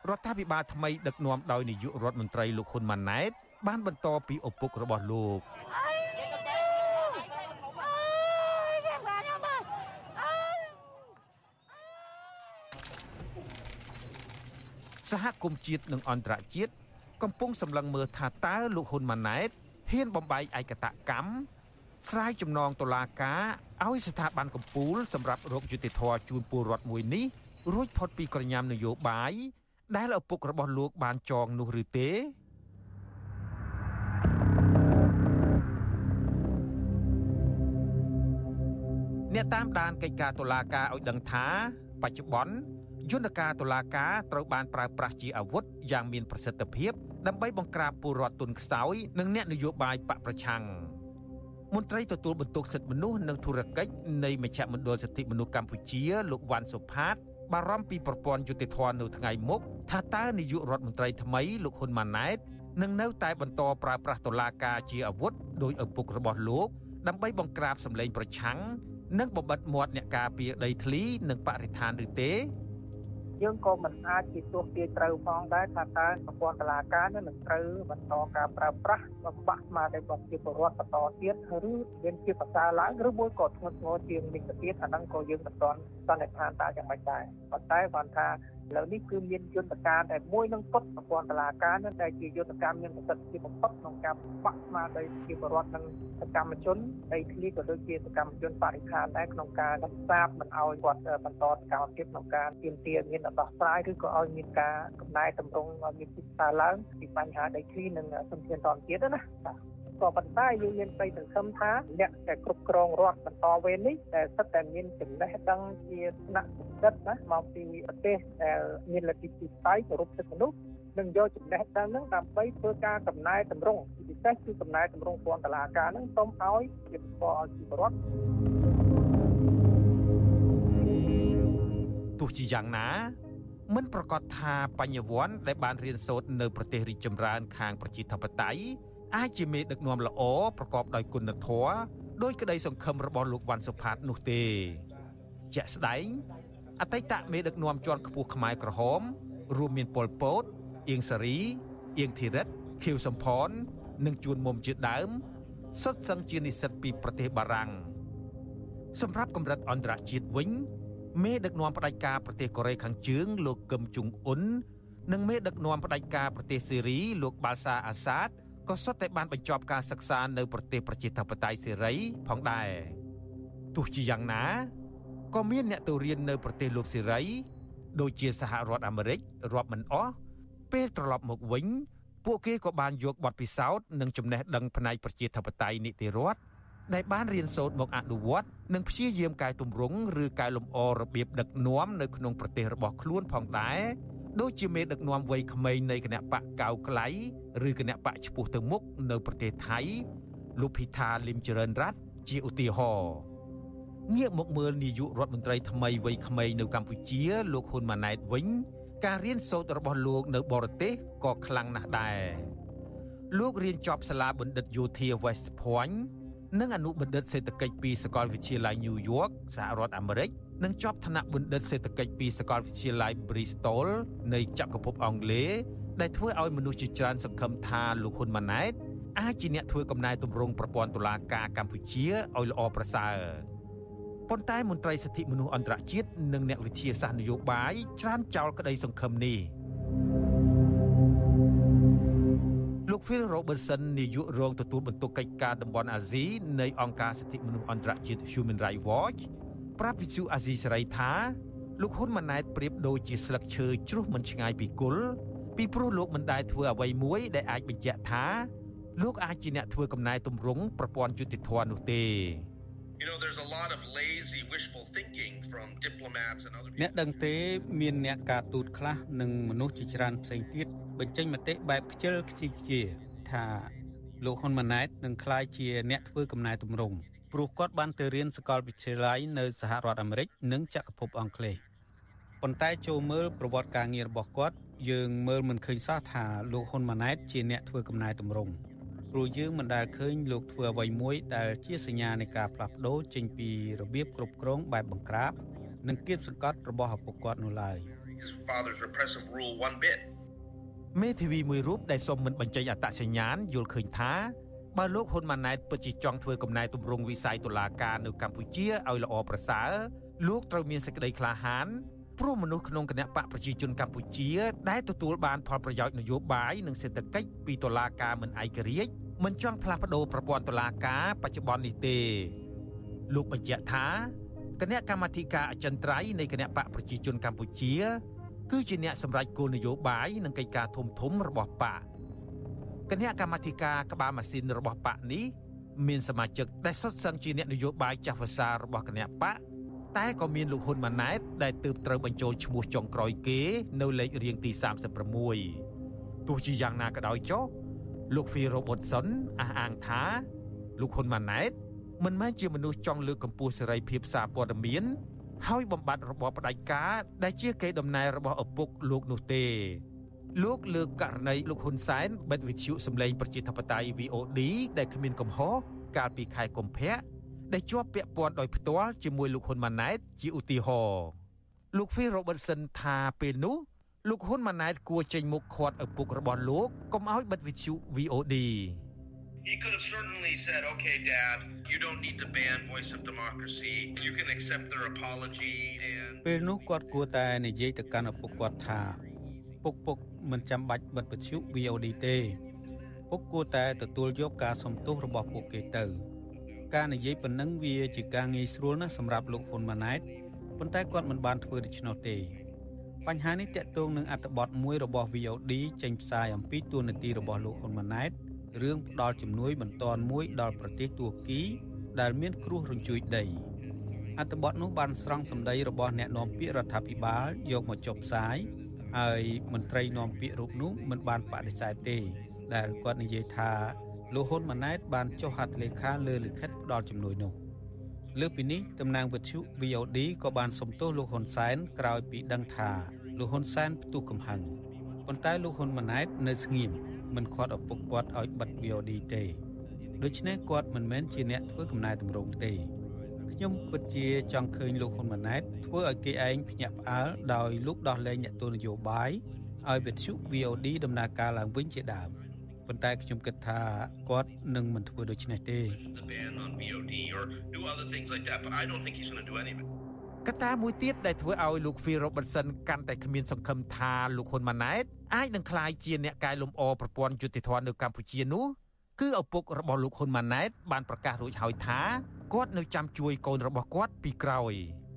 រដ្ឋាភិបាលថ្មីដឹកនាំដោយនាយករដ្ឋមន្ត្រីលោកហ៊ុនម៉ាណែតបានបន្តពីឪពុករបស់លោក សហគមន៍ជាតិនិងអន្តរជាតិកំពុងសម្លឹងមើលថាតើលោកហ៊ុនម៉ាណែតហ៊ានបំបែកឯកតកម្មស្រាយចំណងតុលាការឲ្យស្ថាប័នកម្ពុជាសម្រាប់រកយុត្តិធម៌ជូនពលរដ្ឋមួយនេះរួចផុតពីក្រញាំនយោបាយដែលឪពុករបស់លោកបានចងនោះឬទេអ្នកតាមដានកិច្ចការតុលាការឲ្យដឹងថា បច្ចុប្បន្ន យន្តការតុលាការត្រូវបានប្រើប្រាស់ជាអាវុធយ៉ាងមានប្រសិទ្ធភាពដើម្បីបង្ក្រាបពលរដ្ឋទុនខ្សោយនិងអ្នកនយោបាយបកប្រឆាំងមន្ត្រីទទួលបន្ទុកសិទ្ធិមនុស្សនិងធុរកិច្ចនៃមជ្ឈមណ្ឌលសិទ្ធិមនុស្សកម្ពុជាលោកវ៉ាន់សុផាតបារម្ភពីប្រព័ន្ធយុតិធធម៌នៅថ្ងៃមុខថាតើនាយករដ្ឋមន្ត្រីថ្មីលោកហ៊ុនម៉ាណែតនឹងនៅតែបន្តប្រើប្រាស់តុលាការជាអាវុធដោយឪពុករបស់លោកដើម្បីបង្ក្រាបសម្លេងប្រឆាំងនិងបំបិតមាត់អ្នកការពារដីធ្លីនិងបរិស្ថានឬទេ យើងក៏មិនអាចជាទោះទាយត្រូវផងដែរថាតើប្រព័ន្ធតុលាការនឹងត្រូវបន្តការប្រើប្រាស់បំបាក់ស្មារតីរបស់ប្រជាពលរដ្ឋបន្តទៀតឬមានជាប្រសើរឡើងឬមួយក៏ធ្ងន់ធ្ងរជាងនេះទៅទៀតអាហ្នឹងក៏យើងមិនទាន់សន្និដ្ឋានតើយ៉ាងម៉េចដែរប៉ុន្តែគាត់ថា ឥឡូវនេះគឺមានយន្តការតែមួយនឹងពុតប្រព័ន្ធតុលាការនឹងដែលជាយន្តការមានប្រសិទ្ធភាពបំផុតក្នុងការបាក់ស្មារតីប្រជាពលរដ្ឋនិងសកម្មជនដីធ្លីក៏ដូចជាសកម្មជនបរិស្ថានដែរក្នុងការដំសាបមិនឲ្យគាត់បន្តសកម្មភាពក្នុងការទាមទារមានដោះស្រាយឬក៏ឲ្យមានការកំណែតម្រង់ឲ្យមានពិសាឡើងពីបញ្ហាដីធ្លីនិងសន្តិភាពតនទៀតណាបាទ ក៏ប៉ុន្តែយើងមានប្តីសង្ឃឹមថាអ្នកដែលគ្រប់គ្រងរដ្ឋបន្តវេននេះដែលសិតតែមានចំណេះដឹងជាថ្នាក់ពិសិដ្ឋណាមកពីប្រទេសដែលមានលទ្ធិពិស័យគោរពសិទ្ធិមនុស្សនឹងយកចំណេះដឹងហ្នឹងដើម្បីធ្វើការកំណែតម្រង់ពិសេសគឺកំណែតម្រង់ពន្ធតុលាការហ្នឹងសូមឲ្យជាប្រព័ន្ធឲ្យជីវរដ្ឋទោះជាយ៉ាងណាមិនប្រកាសថាបញ្ញវន្តដែលបានរៀនសូត្រនៅប្រទេសរីកចម្រើនខាងប្រជាធិបតេយ្យ អាចជាមេដឹកនាំល្អប្រកបដោយគុណធម៌ដោយក្តីសង្ឃឹមរបស់លោកវ៉ាន់សុផាតនោះទេជាក់ស្ដែងអតីតមេដឹកនាំជាន់ខ្ពស់ខ្មែរក្រហម រួមមានប៉ុលពតអៀងសារីអៀងធីរិតខៀវសំផន និងជួនមុំជាដើមសុទ្ធសឹងជានិស្សិតពីប្រទេសបារាំងសម្រាប់កម្រិតអន្តរជាតិវិញមេដឹកនាំផ្ដាច់ការប្រទេសកូរ៉េខាងជើង លោកកឹមជុងអ៊ុននិងមេដឹកនាំផ្ដាច់ការប្រទេសសេរីលោកបាល់សាអាសាត ក៏សុទ្ធតែបានបញ្ចប់ការសិក្សានៅប្រទេសប្រជាធិបតេយ្យសេរីផងដែរទោះជាយ៉ាងណាក៏មានអ្នកទៅរៀននៅប្រទេសលោកសេរីដូចជាសហរដ្ឋអាមេរិករាប់មិនអស់ពេលត្រឡប់មកវិញ ពួកគេក៏បានយកបទពិសោធន៍និងចំណេះដឹងផ្នែកប្រជាធិបតេយ្យនីតិរដ្ឋ ដែលបានរៀនសូត្រមកអនុវត្តនិងព្យាយាមកែតម្រង់ឬកែលម្អរបៀបដឹកនាំនៅក្នុងប្រទេសរបស់ខ្លួនផងដែរដូចជាមេដឹកនាំវ័យក្មេងនៃគណៈបកកៅក្លៃឬគណៈបកឈ្មោះទៅមុខនៅប្រទេសថៃលោកភីថាលឹមចរិនរ័ត្នជាឧទាហរណ៍ងាកមកមើលនាយករដ្ឋមន្ត្រីថ្មីវ័យក្មេងនៅកម្ពុជា លោកហ៊ុនម៉ាណែតវិញ ការរៀនសូត្ររបស់លោកនៅបរទេសក៏ខ្លាំងណាស់ដែរលោករៀនចប់សាលាបណ្ឌិតយោធា West Point និងអនុបណ្ឌិតសេដ្ឋកិច្ចពីសាកលវិទ្យាល័យ New York សហរដ្ឋអាមេរិកនិងជាប់ថ្នាក់បណ្ឌិតសេដ្ឋកិច្ចពីសាកលវិទ្យាល័យ Bristol នៃចក្រភពអង់គ្លេសដែលធ្វើឲ្យមនុស្សជាច្រើនសង្ឃឹមថាលោកហ៊ុនម៉ាណែតអាចជាអ្នកធ្វើកំណែទម្រង់ប្រព័ន្ធតុលាការកម្ពុជាឲ្យល្អប្រសើរប៉ុន្តែមន្ត្រីសិទ្ធិមនុស្សអន្តរជាតិនិងអ្នកវិទ្យាសាស្ត្រនយោបាយច្រើនចោលក្តីសង្ឃឹមនេះ លោក Phil Robertson នាយករងទទួលបន្ទុកកិច្ចការតំបន់អាស៊ីនៃអង្គការសិទ្ធិមនុស្សអន្តរជាតិ Human Rights Watch ប្រាប់វិទ្យុអាស៊ីសេរីថាលោកហ៊ុនម៉ាណែតប្រៀបដូចជាស្លឹកឈើជ្រុះមិនឆ្ងាយពីគល់ពីព្រោះលោកមិនដែលធ្វើអ្វីមួយដែលអាចបញ្ជាក់ថាលោកអាចជាអ្នកធ្វើកំណែទម្រង់ប្រព័ន្ធយុតិធធម៌នោះទេ You know there's a lot of lazy wishful thinking from diplomats and other អ្នកដឹងទេមានអ្នកការទូតខ្លះនិងមនុស្សជាច្រើនផ្សេងទៀតបញ្ចេញមតិបែបខ្ជិលខ្ជីខ្ជាថាលោកហ៊ុនម៉ាណែតនឹងក្លាយជាអ្នកធ្វើកំណែទម្រង់ព្រោះគាត់បានទៅរៀនសាកលវិទ្យាល័យនៅសហរដ្ឋអាមេរិកនិងចក្រភពអង់គ្លេសប៉ុន្តែចូលមើលប្រវត្តិការងាររបស់គាត់យើងមើលមិនឃើញសោះថាលោកហ៊ុនម៉ាណែតជាអ្នកធ្វើកំណែទម្រង់ ព្រោះយើងមិនដែលឃើញលោកធ្វើអ្វីមួយដែលជាសញ្ញានៃការផ្លាស់ប្ដូរចេញពីរបៀបគ្រប់គ្រងបែបបង្ក្រាបនិងគៀបសង្កត់របស់ឪពុកគាត់នោះឡើយ his father's repressive rule one bit មេធាវីមួយរូបដែលសុំមិនបញ្ចេញអត្តសញ្ញាណយល់ឃើញថាបើលោកហ៊ុនម៉ាណែតពិតជាចង់ធ្វើកំណែទម្រង់វិស័យតុលាការនៅកម្ពុជាឲ្យល្អប្រសើរលោកត្រូវមានសេចក្តីក្លាហាន ព្រោះមនុស្សក្នុងគណៈបកប្រជាជនកម្ពុជា ដែលទទួលបានផលប្រយោជន៍នយោបាយនិងសេដ្ឋកិច្ចពីតុលាការមិនឯករាជ្យមិនចង់ផ្លាស់ប្ដូរប្រព័ន្ធតុលាការបច្ចុប្បន្ននេះទេ លោកបញ្ជាក់ថាគណៈកម្មាធិការអចិន្ត្រៃយ៍នៃគណៈបកប្រជាជនកម្ពុជា គឺជាអ្នកសម្រេចគោលនយោបាយនិងកិច្ចការធំធំរបស់បកគណៈកម្មាធិការក្បាលម៉ាស៊ីនរបស់បកនេះមានសមាជិកដែលសុទ្ធសឹងជាអ្នកនយោបាយចាស់វសារបស់គណៈបក តែក៏មានលោកហ៊ុនម៉ាណែតដែលទើបត្រូវបញ្ចូលឈ្មោះចុងក្រោយគេ នៅលេខរៀងទី36ទោះជាយ៉ាងណាក៏ដោយចុះលោក Phil Robertson អះអាងថា លោកហ៊ុនម៉ាណែតមិនមែនជាមនុស្សចង់លើកកម្ពស់សេរីភាពសារព័ត៌មានហើយបំបត្តិរបបផ្ដាច់ការដែលជាកេរដំណែលរបស់ឪពុកលោកនោះទេ លោកលើកករណីលោកហ៊ុនសែនបិទវិទ្យុសម្លេងប្រជាធិបតេយ្យ VOD ដែលគ្មានកំហុសកាលពីខែកុម្ភៈ ដែលជាប់ពាក់ព័ន្ធដោយផ្ទាល់ជាមួយលោកហ៊ុនម៉ាណែតជាឧទាហរណ៍លោក Phil Robertson ថាពេលនោះលោកហ៊ុនម៉ាណែតគួរចេញមុខខាត់ឪពុករបស់លោកកុំឲ្យបិទវិទ្យុ VOD He could have certainly said, okay, Dad, you don't need to ban Voice of Democracy. You can accept their apology and ពេលនោះគាត់គួរតែនិយាយទៅកាន់ឪពុកគាត់ថាពុកពុកមិនចាំបាច់បិទវិទ្យុ VOD ទេពុកគួរតែទទួលយកការសំទោសរបស់ពួកគេទៅ ការនិយាយប៉ុណ្ណឹងវាជាការងាយស្រួលណាស់សម្រាប់លោកហ៊ុនម៉ាណែតប៉ុន្តែគាត់មិនបានធ្វើដូច្នោះទេបញ្ហានេះតាក់ទងនឹងអត្ថបទមួយរបស់ VOD ចេញផ្សាយអំពីទួនាទីរបស់លោកហ៊ុនម៉ាណែតរឿងផ្ដាល់ជំនួយបន្ទាន់មួយដល់ប្រទេសទួរគី ដែលមានគ្រោះរញ្ជួយដីអត្ថបទនោះបានស្រង់សម្ដីរបស់អ្នកនាំពាក្យរដ្ឋាភិបាលយកមកចុះផ្សាយហើយមន្ត្រីនាំពាក្យរូបនោះមិនបានបដិសេធទេ ដែលគាត់និយាយថា លោកហ៊ុនម៉ាណែតបានចុះហត្ថលេខាលើលិខិតផ្ដាល់ជំនួយនោះលើពីនេះតំណាងវិទ្យុ VOD ក៏បានសុំទោសលោកហ៊ុនសែនក្រោយពីដឹងថាលោកហ៊ុនសែនផ្ទុះកំហឹងប៉ុន្តែលោកហ៊ុនម៉ាណែតនៅស្ងៀមមិនខាត់ឪពុកគាត់ឲ្យបិទ VOD ទេដូច្នេះគាត់មិនមែនជាអ្នកធ្វើកំណែតម្រង់ទេខ្ញុំពិតជាចង់ឃើញលោកហ៊ុនម៉ាណែតធ្វើឲ្យគេឯងភ្ញាក់ផ្អើលដោយលោកដោះលែងអ្នកទស្សនយោបាយឲ្យវិទ្យុ VOD ដំណើរការឡើងវិញជាដើម ប៉ុន្តែខ្ញុំគិតថាគាត់នឹងមិនធ្វើដូច្នេះទេ ban on VOD or do other things like that. But I don't think he's going to do any of it. កត្តាមួយទៀតដែលធ្វើឲ្យលោក Phil Robertson កាន់តែគ្មានសង្ឃឹមថាលោកហ៊ុនម៉ាណែតអាចនឹងក្លាយជាអ្នកកែលម្អប្រព័ន្ធយុតិធម៌នៅកម្ពុជានោះគឺឪពុករបស់លោកហ៊ុនម៉ាណែតបានប្រកាសរួចហើយថាគាត់នៅចាំជួយកូនរបស់គាត់ពីក្រោយ And no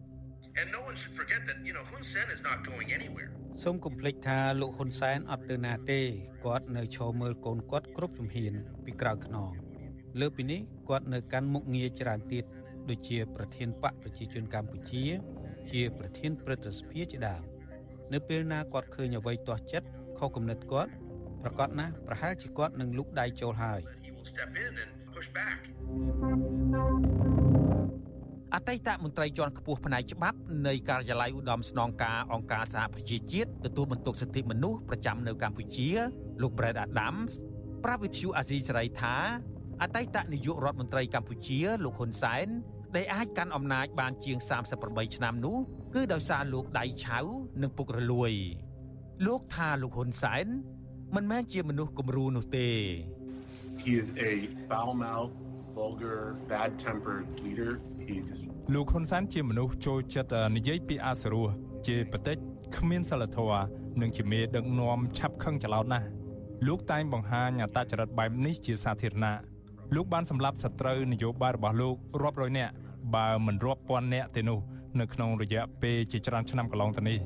one should forget that, you know, Hun Sen is not going anywhere. សូមកុំភ្លេចថាលោកហ៊ុនសែនអត់ទៅណាទេគាត់នៅឈរមើលកូនគាត់គ្រប់ជំហានពីក្រៅខ្នងលើពីនេះគាត់នៅកាន់មុខងារច្រើនទៀតដូចជា ប្រធានបកប្រជាជនកម្ពុជា ជាប្រធានព្រឹទ្ធសភាជាដើមនៅពេលណាគាត់ឃើញអ្វីទាស់ចិត្តខុសគំនិតគាត់ប្រកាសណាស់ប្រហែលជាគាត់នឹងលុកដៃចូលហើយ He will step in and push back. អតីតមន្ត្រីជាន់ខ្ពស់ផ្នែកច្បាប់នៃការិយាល័យឧត្តមស្នងការអង្គការសហប្រជាជាតិទទួលបន្ទុកសិទ្ធិមនុស្សប្រចាំនៅកម្ពុជាលោក Brad Adams ប្រាប់វិទ្យុអាស៊ីសេរីថាអតីតនាយករដ្ឋមន្ត្រីកម្ពុជាលោកហ៊ុនសែនដែលអាចកាន់អំណាចបានជាង38ឆ្នាំនោះគឺដោយសារលោកដៃឆៅនិងពុករលួយ លោកថាលោកហ៊ុនសែនមិនមែនជាមនុស្សគំរូនោះទេ He is a foul-mouthed, vulgar, bad-tempered leader. He just លោកហ៊ុនសែនជាមនុស្សចូលចិត្តនិយាយពីអសរោះជាបតិចគ្មានសិលធម៌និងជាមេដឹកនាំឆាប់ខឹងច្រឡោតណាស់លោកតែងបង្ហាញអត្តចរិតបែបនេះជាសាធារណៈលោកបានសម្លាប់សត្រូវនយោបាយរបស់លោករាប់រយនាក់បើមិនរាប់ពាន់នាក់ទេនោះនៅក្នុងរយៈពេលជាច្រើនឆ្នាំកន្លងទៅនេះ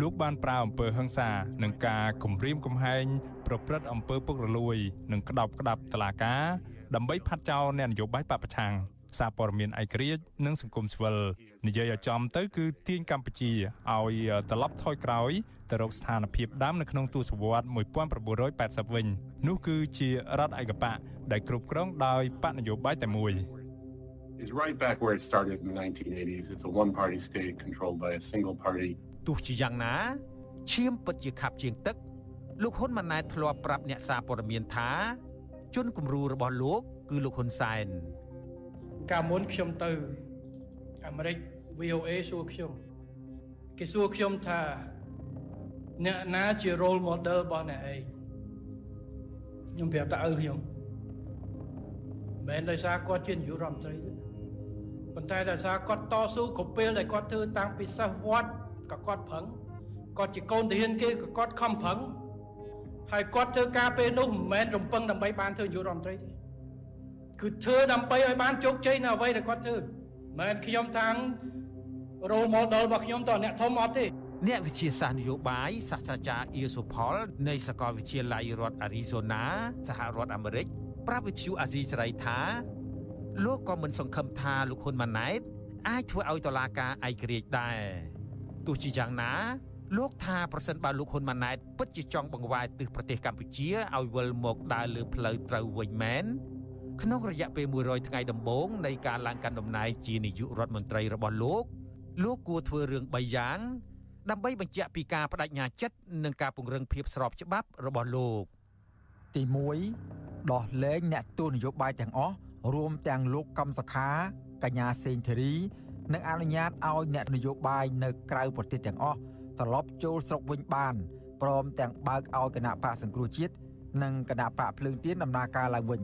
លោកបានប្រើអំពើហិង្សានិងការគំរាមកំហែងប្រព្រឹត្តអំពើពុករលួយ និងក្តោបក្តាប់តឡាការដើម្បីផាត់ចោលអ្នកនយោបាយបពប្រឆាំង សារព័ត៌មានឯករាជ្យនិងសង្គមស៊ីវិលនិយាយឲ្យចំទៅគឺទាញកម្ពុជាឲ្យត្រឡប់ថយក្រោយទៅរកស្ថានភាពដើមនៅក្នុងទសវត្ស1980វិញនោះគឺជារដ្ឋឯកបកដែលគ្រប់គ្រងដោយបកនយោបាយតែមួយ is right back where it started in the 1980s. It's a one-party state controlled by a single party. ទោះជាយ៉ាងណាឈាមពិតជាខាប់ជាងទឹកលោកហ៊ុនម៉ាណែតធ្លាប់ប្រាប់អ្នកសារព័ត៌មានថាជនគំរូរបស់លោកគឺលោកហ៊ុនសែន កាលមុនខ្ញុំទៅអាមេរិក VOA សួរខ្ញុំគេសួរខ្ញុំថាអ្នកណាជា role model របស់អ្នកឯងខ្ញុំប្រាប់តែឪខ្ញុំមិនមែនដោយសារគាត់ជានាយករដ្ឋមន្ត្រីទេប៉ុន្តែដោយសារគាត់តស៊ូគ្រប់ពេលដែលគាត់ធ្វើតាំងពីសិស្សវត្តក៏គាត់ប្រឹងគាត់ជាកូនទាហានគេក៏គាត់ខំប្រឹងហើយគាត់ធ្វើការពេលនោះមិនមែនរំពឹងដើម្បីបានធ្វើនាយករដ្ឋមន្ត្រីទេ គឺធ្វើដើម្បីឲ្យបានជោគជ័យនៅអ្វីដែលគាត់ធ្វើមិនមែនខ្ញុំថាង role model របស់ខ្ញុំតអ្នកធំអត់ទេអ្នកវិទ្យាសាស្ត្រនយោបាយសាស្ត្រាចារ្យអ៊ីសូផលនៃសាកលវិទ្យាល័យរដ្ឋអារីโซណាសហរដ្ឋអាមេរិកប្រាប់វិទ្យុអាស៊ីសេរីថាលោកក៏មិនសង្ឃឹមថាលោកហ៊ុនម៉ាណែតអាចធ្វើឲ្យតុលាការឯករាជ្យដែរទោះជាយ៉ាងណា លោកថាប្រសិនបើលោកហ៊ុនម៉ាណែតពិតជាចង់បង្វែរទិសប្រទេសកម្ពុជាឲ្យវិលមកដើរលើផ្លូវត្រូវវិញមែន ក្នុងរយៈពេល100ថ្ងៃដំបូងនៃការឡើងកាន់តំណែងជានាយករដ្ឋមន្ត្រីរបស់លោកលោកគួរធ្វើរឿង3យ៉ាងដើម្បីបញ្ជាក់ពីការបដិញ្ញាចិត្តនិងការពង្រឹងភាពស្របច្បាប់របស់លោកទី1ដោះលែងអ្នកទស្សនយោបាយទាំងអស់រួមទាំងលោកកំសខាកញ្ញាសេងធីរីនិងអនុញ្ញាតឲ្យអ្នកនយោបាយនៅក្រៅប្រទេសទាំងអស់ត្រឡប់ចូលស្រុកវិញបានព្រមទាំងបើកឲ្យគណៈបកសង្គ្រោះជាតិនិងគណៈបកភ្លើងទៀនដំណើរការឡើងវិញ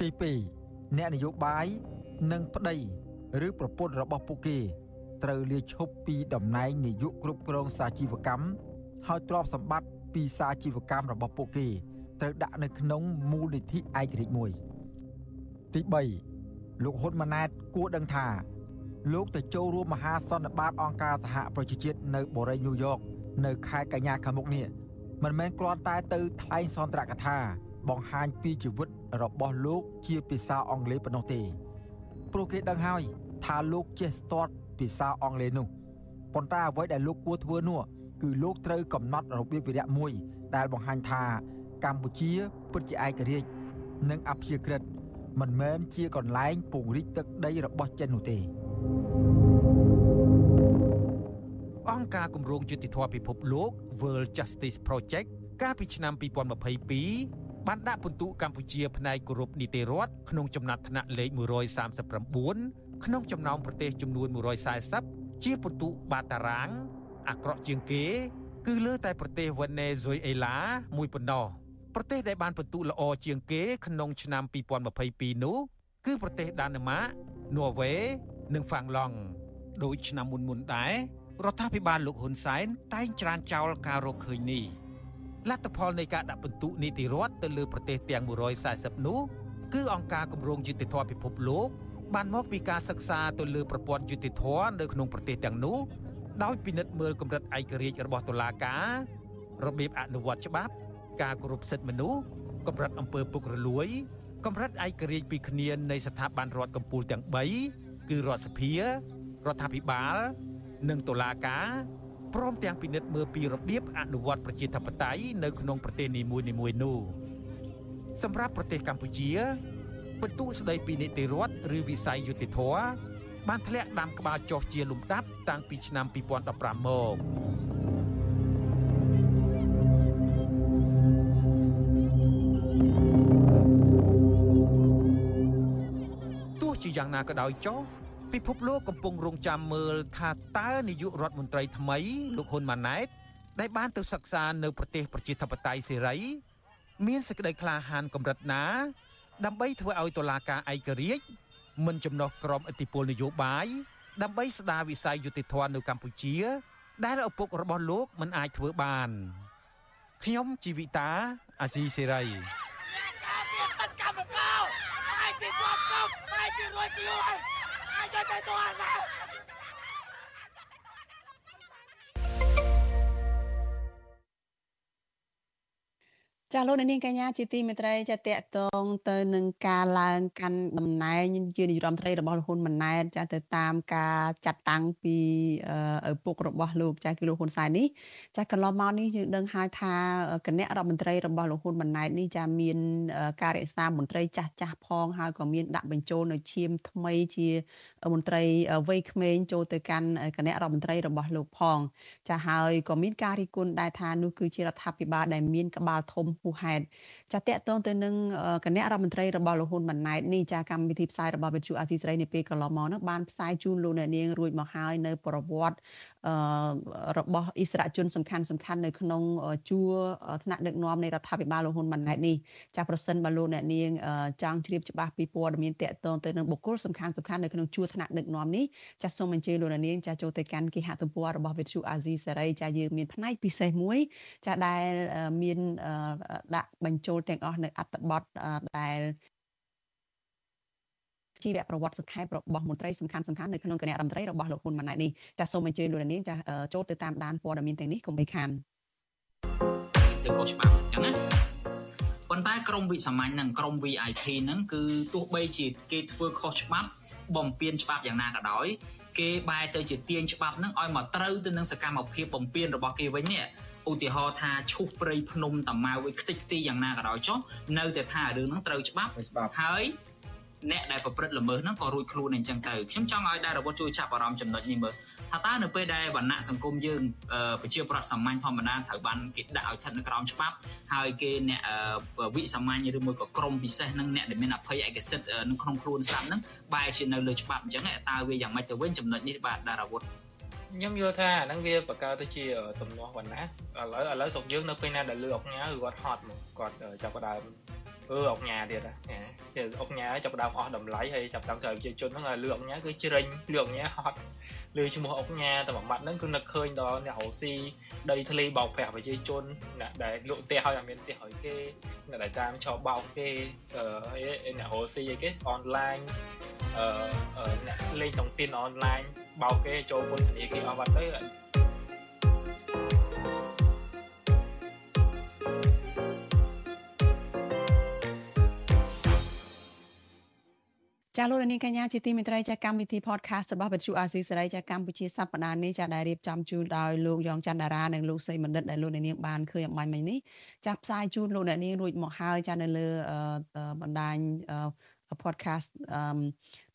ទី2អ្នកនយោបាយនិងប្តីឬប្រពន្ធរបស់ពួកគេត្រូវលាឈប់ពីតំណែងនាយកគ្រប់គ្រងសាជីវកម្មហើយទ្រព្យសម្បត្តិពីសាជីវកម្មរបស់ពួកគេត្រូវដាក់នៅក្នុងមូលនិធិឯករាជ្យមួយទី3លោកហ៊ុនម៉ាណែតគួរដឹងថាលោកទៅចូលរួមមហាសន្និបាតអង្គការសហប្រជាជាតិនៅបូរីញូវយ៉កនៅខែកញ្ញាខាងមុខនេះមិនមែនគ្រាន់តែទៅថ្លែងសន្ទរកថា បង្ហាញពីជីវិតរបស់លោកជាភាសាអង់គ្លេសប៉ុណ្ណោះទេព្រោះគេដឹងហើយថាលោកចេះស្ទាត់ភាសាអង់គ្លេសនោះប៉ុន្តែអ្វីដែលលោកគួរធ្វើនោះគឺលោកត្រូវកំណត់របៀបវិរៈមួយ ដែលបង្ហាញថាកម្ពុជាពិតជាឯករាជ្យនិងអព្យាក្រឹតមិនមែនជាកន្លែងពង្រីកទឹកដីរបស់ចិននោះទេអង្គការគម្រោងយុតិធធម៌ពិភពលោក World Justice Project កាលពីឆ្នាំ2022 បានដាក់ពិន្ទុកម្ពុជាផ្នែកគោរពនីតិរដ្ឋក្នុងចំណាត់ថ្នាក់លេខ139ក្នុងចំណោមប្រទេសចំនួន140ជាពិន្ទុបាតារាង អាក្រក់ជាងគេ គឺលើតែប្រទេសវេណេស៊ុយអេឡាមួយប៉ុណ្ណោះប្រទេសដែលបានពិន្ទុល្អជាងគេក្នុងឆ្នាំ2022នោះគឺប្រទេសដាណឺម៉ាកន័រវេនិងហ្វាំងឡង់ដោយឆ្នាំមុនមុនដែររដ្ឋាភិបាលលោកហ៊ុនសែនតែងច្រានចោលការរកឃើញនេះ លទ្ធផលនៃការដាក់ពិន្ទុនីតិរដ្ឋទៅលើប្រទេសទាំង140នោះគឺអង្គការគម្រោងយុតិធធម៌ពិភពលោកបានមកពីការសិក្សាទៅលើប្រព័ន្ធយុតិធធម៌នៅក្នុងប្រទេសទាំងនោះដោយពិនិត្យមើលកម្រិតឯករាជ្យរបស់តុលាការរបៀបអនុវត្តច្បាប់ ការគោរពសិទ្ធិមនុស្សកម្រិតអំពើពុករលួយកម្រិតឯករាជ្យពីគ្នានៃស្ថាប័នរដ្ឋកម្ពុជាទាំង3គឺរដ្ឋសភារដ្ឋាភិបាល និងតុលាការ ព្រមទាំងពិនិត្យមើលពីរបៀបអនុវត្តប្រជាធិបតេយ្យនៅក្នុងប្រទេសនីមួយៗនោះសម្រាប់ប្រទេសកម្ពុជាបន្ទូលស្ដីពីនីតិរដ្ឋឬវិស័យយុតិធធបានធ្លាក់ដាំក្បាលចុះជាលំដាប់តាំងពីឆ្នាំ2015មកទោះជាយ៉ាងណាក៏ដោយចុះ ពិភពលោកកំពុងរងចាំមើលថាតើនាយករដ្ឋមន្ត្រីថ្មីលោកហ៊ុនម៉ាណែតដែលបានទៅសិក្សានៅប្រទេសប្រជាធិបតេយ្យសេរី មានសេចក្តីក្លាហានកម្រិតណា ដើម្បីធ្វើឲ្យតុលាការឯករាជ្យមិនចំណោះក្រមអធិបុលនយោបាយដើម្បីស្ដារវិស័យយុតិធធម៌នៅកម្ពុជា ដែលឪពុករបស់លោកមិនអាចធ្វើបានខ្ញុំជីវិតាអាស៊ីសេរីការពីកម្មករឯជាជាប់គុកឯជារួចខ្លួន ឯទៅទៅអាណាចាលោកនាងកញ្ញាជាទីមេត្រីចាតកតងទៅនឹងការឡើងកាន់តំណែងជានាយរដ្ឋមន្ត្រីរបស់លោកហ៊ុនម៉ាណែតចាទៅតាមការចាត់តាំងពីឪពុករបស់លោកចាគឺលោកហ៊ុនសែននេះចាកន្លងមកនេះយើងដឹងហើយថាគណៈរដ្ឋមន្ត្រីរបស់លោកហ៊ុនម៉ាណែតនេះចាមានការរក្សាមន្ត្រីចាស់ចាស់ផងហើយក៏មានដាក់បញ្ចូលនៅឈាមថ្មីជា មន្ត្រីវ័យក្មេងចូលទៅកាន់គណៈរដ្ឋមន្ត្រីរបស់លោកផង ចាហើយក៏មានការរិះគន់ដែរថានោះគឺជារដ្ឋាភិបាលដែលមានក្បាលធំហួសហេតុចាតកតងទៅនឹងគណៈរដ្ឋមន្ត្រីរបស់លោកហ៊ុនម៉ាណែតនេះចាកម្មវិធីផ្សាយរបស់វិទ្យុអាស៊ីសេរីនៅពេលកន្លងមកនោះបានផ្សាយជូនលោកអ្នកនាងរួចមកហើយនៅប្រវត្តិ របស់អិសរាជជនសំខាន់សំខាន់នៅក្នុងជួរថ្នាក់ដឹកនាំនៃរដ្ឋាភិបាលលោកហ៊ុនម៉ាណែតនេះចាប្រសិនបើលោកអ្នកនាងចង់ជ្រាបច្បាស់ពីព័ត៌មានតកតងទៅនឹងបុគ្គលសំខាន់សំខាន់នៅក្នុងជួរថ្នាក់ដឹកនាំនេះចាសូមអញ្ជើញលោកអ្នកនាងចាចូលទៅកាន់គេហទំព័ររបស់វិទ្យុអាស៊ីសេរីចាយើងមានផ្នែកពិសេសមួយចាដែលមានដាក់បញ្ចូលទាំងអស់នៅអត្ថបទដែល ជីវប្រវត្តិសង្ខេបរបស់មន្ត្រីសំខាន់សំខាន់នៅក្នុងគណៈរដ្ឋមន្ត្រីរបស់លោកហ៊ុនម៉ាណែតនេះចាសសូមអញ្ជើញលោកនាងចាសចូលទៅតាមដានព័ត៌មានទាំងនេះកុំបីខានទៅកោច្បាប់អញ្ចឹងណាប៉ុន្តែក្រមវិសាមញ្ញនិងក្រម VIP ហ្នឹងគឺទោះបីជាគេធ្វើខុសច្បាប់បំពេញច្បាប់យ៉ាងណាក៏ដោយគេបែរទៅជាទាញច្បាប់ហ្នឹងឲ្យមកត្រូវទៅនឹងសកម្មភាពបំពេញរបស់គេវិញនេះឧទាហរណ៍ថាឈូសព្រៃភ្នំតាម៉ៅឲ្យខ្ទេចខ្ទីយ៉ាងណាក៏ដោយចុះនៅតែថារឿងហ្នឹងត្រូវច្បាប់ហើយ អ្នកដែលប្រព្រឹត្តល្មើសហ្នឹងក៏រួចខ្លួនអញ្ចឹងទៅខ្ញុំចង់ឲ្យដែររវត្តជួយចាប់អារម្មណ៍ចំណុចនេះមើលថាតើនៅពេលដែលវណ្ណៈសង្គមយើងប្រជាប្រដ្ឋសាមញ្ញធម្មតាត្រូវបានគេដាក់ឲ្យស្ថិតនៅក្រោមច្បាប់ហើយគេអ្នកវិសាមញ្ញឬមួយក៏ក្រមពិសេសនឹងអ្នកដែលមានអភ័យឯកសិទ្ធិនៅក្នុងខ្លួនស្រាប់ហ្នឹងបែរជានៅលើច្បាប់អញ្ចឹងតើវាយ៉ាងម៉េចទៅវិញចំណុចនេះបាទដារាវុធខ្ញុំយល់ថាអាហ្នឹងវាបង្កើតទៅជាទំនាស់វណ្ណៈឥឡូវឥឡូវស្រុកយើងនៅពេលណាដែលលឺអុកញ៉ាគឺគាត់ហត់មកគាត់ចាប់ផ្ដើម អឺអុកញ៉ាទៀតហ៎អុកញ៉ាចាប់ផ្ដើមអស់តម្លៃហើយចាប់ផ្ដើមត្រូវប្រជាជនហ្នឹងឲ្យលឺអុកញ៉ាគឺជ្រិញលឺអុកញ៉ាហត់លើឈ្មោះអុកញ៉ាតែមួយម៉ាត់ហ្នឹងគឺនឹកឃើញដល់អ្នករស់ស៊ីដីធ្លីបោកប្រាស់ប្រជាជនអ្នកដែលលក់ផ្ទះឲ្យអត់មានផ្ទះឲ្យគេអ្នកដែលតាមឆោបោកគេអឺអ្នករស់ស៊ីអីគេអនឡាញអឺអ្នកលេងតុងទីនអនឡាញបោកគេចូលពន្ធនាគារអស់បាត់ទៅ ចាលោកនាងកញ្ញាជាទីមេត្រីចាកម្មវិធី podcast របស់វិទ្យុអាស៊ីសេរីចាកម្ពុជាសប្តាហ៍នេះចាដែលរៀបចំជូនដោយលោកយ៉ងច័ន្ទតារានិងលោកសីមនិតដែលលោកនាងបានឃើញអំបញ្ញមិញនេះចាផ្សាយជូនលោកនាងរួចមកហើយចានៅលើបណ្ដាញ podcast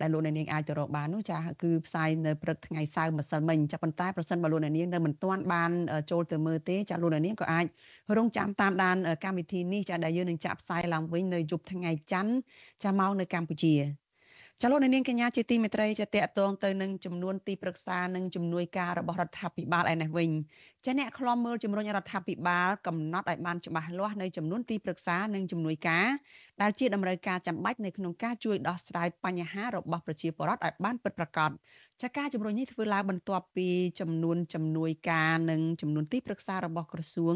ដែលលោកនាងអាចទៅរកបាននោះចាគឺផ្សាយនៅព្រឹកថ្ងៃសៅរ៍ម្សិលមិញចាប៉ុន្តែប្រសិនបើលោកនាងនៅមិនទាន់បានចូលទៅមើលទេចាលោកនាងក៏អាចរងចាំតាមដានកម្មវិធីនេះចាដែលយើងនឹងចាក់ផ្សាយឡើងវិញនៅយប់ថ្ងៃច័ន្ទចាមកនៅកម្ពុជា ចលនានាងកញ្ញាជាទីមេត្រីចាតកតងទៅនឹងចំនួនទីប្រឹក្សានិងជំនួយការរបស់រដ្ឋាភិបាលឯនេះវិញចាអ្នកខ្លំមើលជំរុញរដ្ឋាភិបាលកំណត់ឲ្យបានច្បាស់លាស់នៅចំនួនទីប្រឹក្សានិងជំនួយការ ដែលជាតម្រូវការចាំបាច់នៅក្នុងការជួយដោះស្រាយបញ្ហារបស់ប្រជាពលរដ្ឋឲ្យបានពិតប្រាកដចាការជំរុញនេះធ្វើឡើងបន្ទាប់ពីចំនួនជំនួយការនិងចំនួនទីប្រឹក្សារបស់ក្រសួង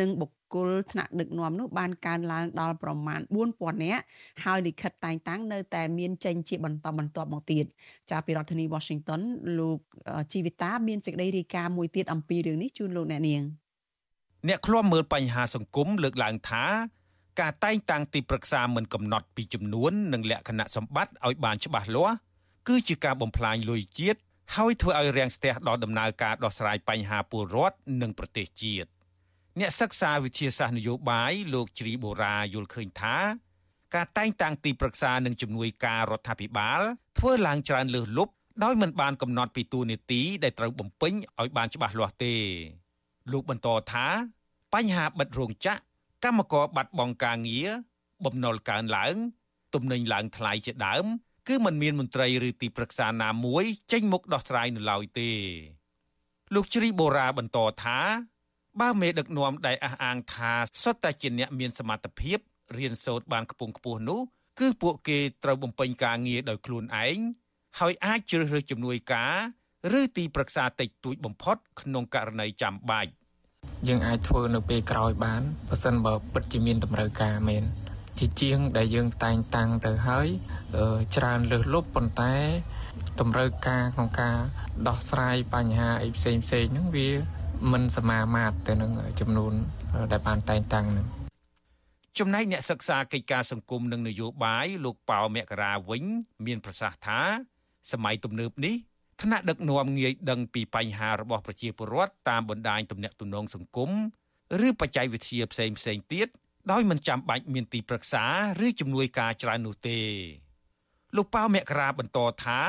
និងបុគ្គលថ្នាក់ដឹកនាំនោះបានកើនឡើងដល់ប្រមាណ4000នាក់ហើយលិខិតតែងតាំងនៅតែមានចេញជាបន្តបន្ទាប់មកទៀតចាពីរដ្ឋធានី Washington លោកជីវិតាមានសេចក្តីរាយការណ៍មួយទៀតអំពីរឿងនេះជូនលោកអ្នកនាងអ្នកឃ្លាំមើលបញ្ហាសង្គមលើកឡើងថា ការតែងតាំងទីប្រឹក្សាមិនកំណត់ពីចំនួននិងលក្ខណៈសម្បត្តិឲ្យបានច្បាស់លាស់គឺជាការបំផ្លាញលុយជាតិហើយធ្វើឲ្យរាំងស្ទះដល់ដំណើរការដោះស្រាយបញ្ហាពលរដ្ឋនិងប្រទេសជាតិអ្នកសិក្សាវិទ្យាសាស្ត្រនយោបាយលោកជ្រីបូរ៉ាយល់ឃើញថាការតែងតាំងទីប្រឹក្សានិងជំនួយការរដ្ឋាភិបាលធ្វើឡើងច្រើនលើសលប់ដោយមិនបានកំណត់ពីទូនីតិដែលត្រូវបំពេញឲ្យបានច្បាស់លាស់ទេ លោកបន្តថាបញ្ហាបិទរោងចក្រ កម្មករបាត់បង់ការងារបំណុលកើនឡើង ទំនិញឡើងថ្លៃជាដើម គឺมันមានមន្ត្រីឬទីប្រឹក្សាណាមួយចេញមុខដោះស្រាយនៅឡើយទេ លោកជ្រីបូរ៉ាបន្តថាបើមេដឹកនាំដែលអះអាងថាសុទ្ធតែជាអ្នកមានសមត្ថភាពរៀនសូត្របានខ្ពង់ខ្ពស់នោះគឺពួកគេត្រូវបំពេញការងារដោយខ្លួនឯងហើយអាចជ្រើសរើសជំនួយការ ឬទីប្រឹក្សាតិចតួចបំផុតក្នុងករណីចាំបាច់ យើងអាចធ្វើនៅពេលក្រោយបានបើសិនបើពិតជាមានតម្រូវការមែនជាជាងដែលយើងតែងតាំងទៅហើយច្រើនលើសលប់ប៉ុន្តែតម្រូវការក្នុងការដោះស្រាយបញ្ហាអីផ្សេងផ្សេងហ្នឹងវាមិនសមាមាត្រទៅនឹងចំនួនដែលបានតែងតាំងហ្នឹងចំណែកអ្នកសិក្សាកិច្ចការសង្គមនិងនយោបាយលោកប៉ៅមករាវិញ មាន ប្រសាសន៍ថាសម័យទំនើបនេះ ថ្នាក់ដឹកនាំងាយដឹងពីបញ្ហារបស់ប្រជាពលរដ្ឋតាមបណ្ដាញទំនាក់ទំនងសង្គមឬបច្ចេកវិទ្យាផ្សេងផ្សេងទៀតដោយមិនចាំបាច់មានទីប្រឹក្សាឬជំនួយការច្រើននោះទេលោកប៉ៅមករាបន្តថា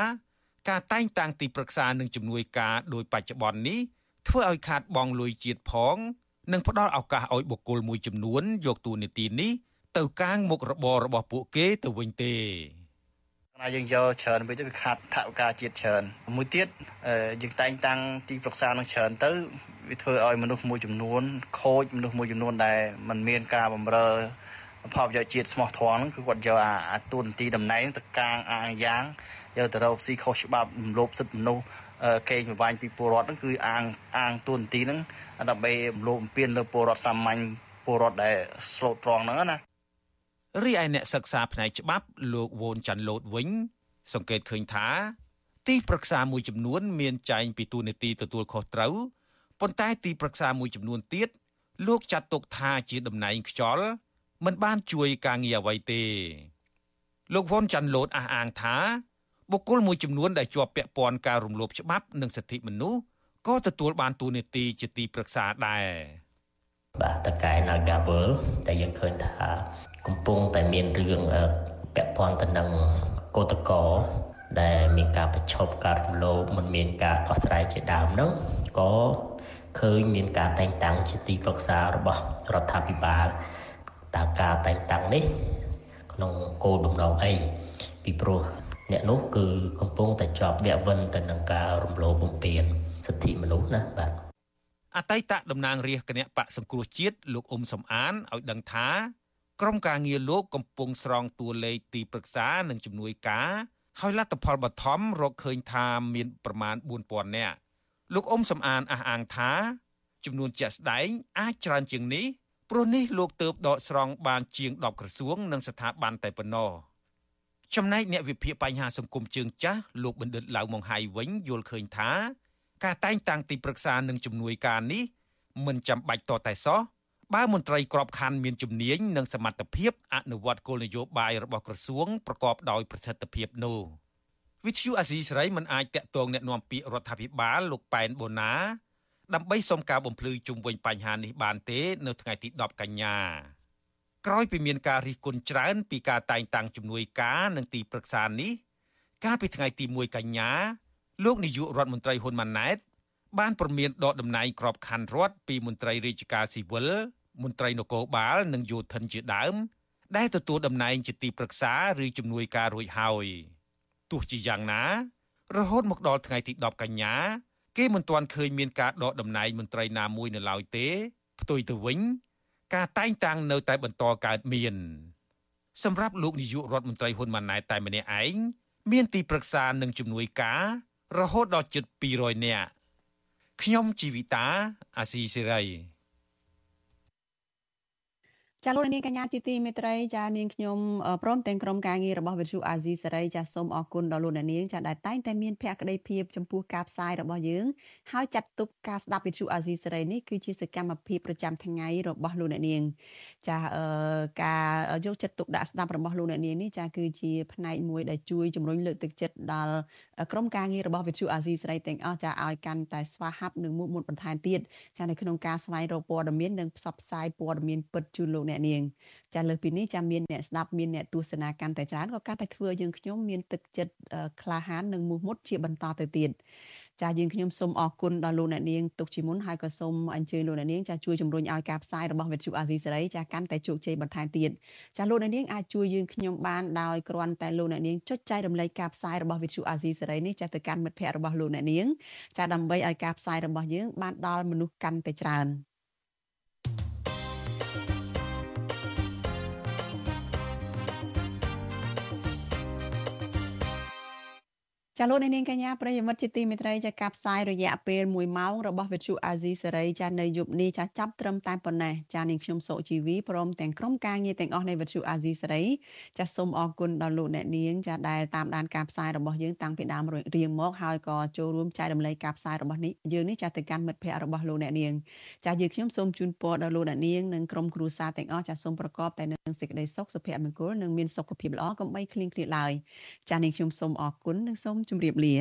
ការតែងតាំងទីប្រឹក្សានិងជំនួយការដោយបច្ចុប្បន្ននេះធ្វើឲ្យខាតបង់លុយជាតិផង និងផ្ដល់ឱកាសឲ្យបុគ្គលមួយចំនួនយកតួនាទីនេះទៅកាងមុខរបររបស់ពួកគេទៅវិញទេ ណាយើងយកច្រើនពេកទៅវាខាត់ថវិកាជាតិច្រើនមួយទៀតយើងតែងតាំងទីប្រឹក្សានឹងច្រើនទៅវាធ្វើឲ្យមនុស្សមួយចំនួនខូចមនុស្សមួយចំនួនដែលมันមានការបម្រើផលប្រយោជន៍ជាតិស្មោះត្រង់ហ្នឹងគឺគាត់យកអាទូនទីតំណែងទៅកាងអាងយ៉ាងយកទៅរកស៊ីខុសច្បាប់រំលោភសិទ្ធិមនុស្សកេងប្រវ័ញ្ចពីពលរដ្ឋហ្នឹងគឺអាងអាងទូនទីហ្នឹងដើម្បីរំលោភបំពានលើពលរដ្ឋសាមញ្ញពលរដ្ឋដែលស្លូតត្រង់ហ្នឹងណា រីឯអ្នកសិក្សាផ្នែកច្បាប់លោកវ៉ូនចាន់លូតវិញ សង្កេតឃើញថា ទីប្រឹក្សាមួយចំនួន មានចែងពីទូនីតិទទួលខុសត្រូវប៉ុន្តែទីប្រឹក្សាមួយចំនួនទៀតលោកចាត់ទុកថាជាតំណែងខ្យល់មិនបានជួយការងារអ្វីទេ លោកវ៉ុនចាន់លូតអះអាងថាបុគ្គលមួយចំនួនដែលជាប់ពាក់ព័ន្ធការរំលោភច្បាប់និងសិទ្ធិមនុស្សក៏ទទួលបានទូនាទីជាទីប្រឹក្សាដែរបាទតកែ Nagavel តែយើងឃើញថា កំពុងតែមានរឿងពាក់ព័ន្ធទៅនឹងកោតកោដែលមានការប្រឈប់ការរំលោភមិនមានការដោះស្រាយជាដើមនោះក៏ឃើញមានការតែងតាំងជាទីប្រឹក្សារបស់រដ្ឋាភិបាលតើការតែងតាំងនេះក្នុងគោលបំណងអីពីព្រោះអ្នកនោះគឺកំពុងតែជាប់វាក់វិនទៅនឹងការរំលោភបំពានសិទ្ធិមនុស្សណាបាទអតីតតំណាងរាជគណៈបកសង្គ្រោះជាតិលោកអ៊ុំសំអានឲ្យដឹងថា ក្រុមការងារលោកកំពុងស្រង់តួលេខទីប្រឹក្សានិងជំនួយការហើយលទ្ធផលបឋមរកឃើញថាមានប្រមាណ4000នាក់លោកអ៊ុំសំអានអះអាងថាចំនួនជាក់ស្ដែងអាចច្រើនជាងនេះព្រោះនេះលោកទៅបដកស្រង់បានជាង10ក្រសួងនិងស្ថាប័នតែប៉ុណ្ណោះចំណែកអ្នកវិភាគបញ្ហាសង្គមជើងចាស់លោកបណ្ឌិតឡៅម៉ុងហៃវិញយល់ឃើញថា ការតែងតាំងទីប្រឹក្សានិងជំនួយការនេះមិនចាំបាច់តតែសោះ បើមន្ត្រីក្របខ័ណ្ឌមានជំនាញនិងសមត្ថភាពអនុវត្តគោលនយោបាយរបស់ក្រសួងប្រកបដោយប្រសិទ្ធភាពនោះវិទ្យុអាស៊ីសេរីមិនអាចតាក់ទងแนะនាំពាក្យរដ្ឋាភិបាលលោកប៉ែនបូណាដើម្បីសុំការបំភ្លឺជុំវិញបញ្ហានេះបានទេ នៅថ្ងៃទី10កញ្ញាក្រោយពីមានការរិះគន់ច្រើនពីការតែងតាំងជំនួយការនិងទីប្រឹក្សានេះកាលពីថ្ងៃទី1កញ្ញាលោកនាយករដ្ឋមន្ត្រីហ៊ុនម៉ាណែតបានប្រមានដកតំណែងក្របខ័ណ្ឌរដ្ឋពីមន្ត្រីរាជការស៊ីវិល មន្ត្រីនគរបាលនិងយោធិនជាដើម ដែលទទួលតំណែងជាទីប្រឹក្សាឬជំនួយការរួចហើយទោះជាយ៉ាងណា រហូតមកដល់ថ្ងៃទី10កញ្ញាគេមិនទាន់ឃើញមានការដកតំណែងមន្ត្រីណាមួយនៅឡើយទេ ផ្ទុយទៅវិញ ការតែងតាំងនៅតែបន្តកើតមាន សម្រាប់លោកនាយករដ្ឋមន្ត្រីហ៊ុនម៉ាណែតតែម្នាក់ឯងមានទីប្រឹក្សានិងជំនួយការ រហូតដល់ជិត200នាក់ខ្ញុំជីវិតាអាស៊ីសេរី ចាលោកនាងកញ្ញាជាទីមេត្រីចានាងខ្ញុំព្រមទាំងក្រុមការងាររបស់វិទ្យុអាស៊ីសេរីចាសូមអរគុណដល់លោកនាងចាដែលតែងតែមានភក្ដីភាពចំពោះការផ្សាយរបស់យើងហើយចាត់ទុកការស្ដាប់វិទ្យុអាស៊ីសេរីនេះគឺជាសកម្មភាពប្រចាំថ្ងៃរបស់លោកនាងចាការយកចិត្តទុកដាក់ស្ដាប់របស់លោកនាងនេះចាគឺជាផ្នែកមួយដែលជួយជំរុញលើកទឹកចិត្តដល់ក្រុមការងាររបស់វិទ្យុអាស៊ីសេរីទាំងអស់ចាឲ្យកាន់តែស្វាហាប់និងមុខមុតបន្ថែមទៀតចានៅក្នុងការស្វែងរកព័ត៌មាននិងផ្សព្វផ្សាយព័ត៌មានពិតជូនលោកអ្នកនាងចាលើសពីនេះចាមានអ្នកស្ដាប់មានអ្នកទស្សនាកាន់តែច្រើនក៏កាន់តែធ្វើយើងខ្ញុំមានទឹកចិត្តក្លាហាននិងមោះមុតជាបន្តទៅទៀតចាយើងខ្ញុំសូមអរគុណដល់លោកអ្នកនាងទុកជាមុនហើយក៏សូមអញ្ជើញលោកអ្នកនាងចាជួយជំរុញឲ្យការផ្សាយរបស់វិទ្យុអាស៊ីសេរីចាកាន់តែជោគជ័យបន្ថែមទៀតចាលោកអ្នកនាងអាចជួយយើងខ្ញុំបានដោយគ្រាន់តែលោកអ្នកនាងចុចចែករំលែកការផ្សាយរបស់វិទ្យុអាស៊ីសេរីនេះចាទៅកាន់មិត្តភ័ក្តិរបស់លោកអ្នកនាងចាដើម្បីឲ្យការផ្សាយរបស់យើងបានដល់មនុស្សកាន់តែច្រើន ចាលោកនាងកញ្ញាប្រិយមិត្តជាទីមេត្រីចាការផ្សាយរយៈពេល1ម៉ោងរបស់វិទ្យុអាស៊ីសេរីចានៅយប់នេះចាចាប់ត្រឹមតែប៉ុណ្ណេះចានាងខ្ញុំសុជីវីព្រមទាំងក្រុមការងារទាំងអស់នៃវិទ្យុអាស៊ីសេរីចាសូមអរគុណដល់លោកអ្នកនាងចាដែលតាមដានការផ្សាយរបស់យើងតាំងពីដើមរៀងមកហើយក៏ចូលរួមចែករំលែកការផ្សាយរបស់នេះយើងនេះចាទៅកាន់មិត្តភ័ក្តិរបស់លោកអ្នកនាងចាយើងខ្ញុំសូមជូនពរដល់លោកអ្នកនាងនិងក្រុមគ្រួសារទាំងអស់ចាសូមប្រកបតែនឹងសេចក្តីសុខសុភមង្គលនិងមានសុខភាពល្អកុំបីឃ្លៀងឃ្លាតឡើយចានាងខ្ញុំសូមអរគុណនិងសូមជម្រាបលា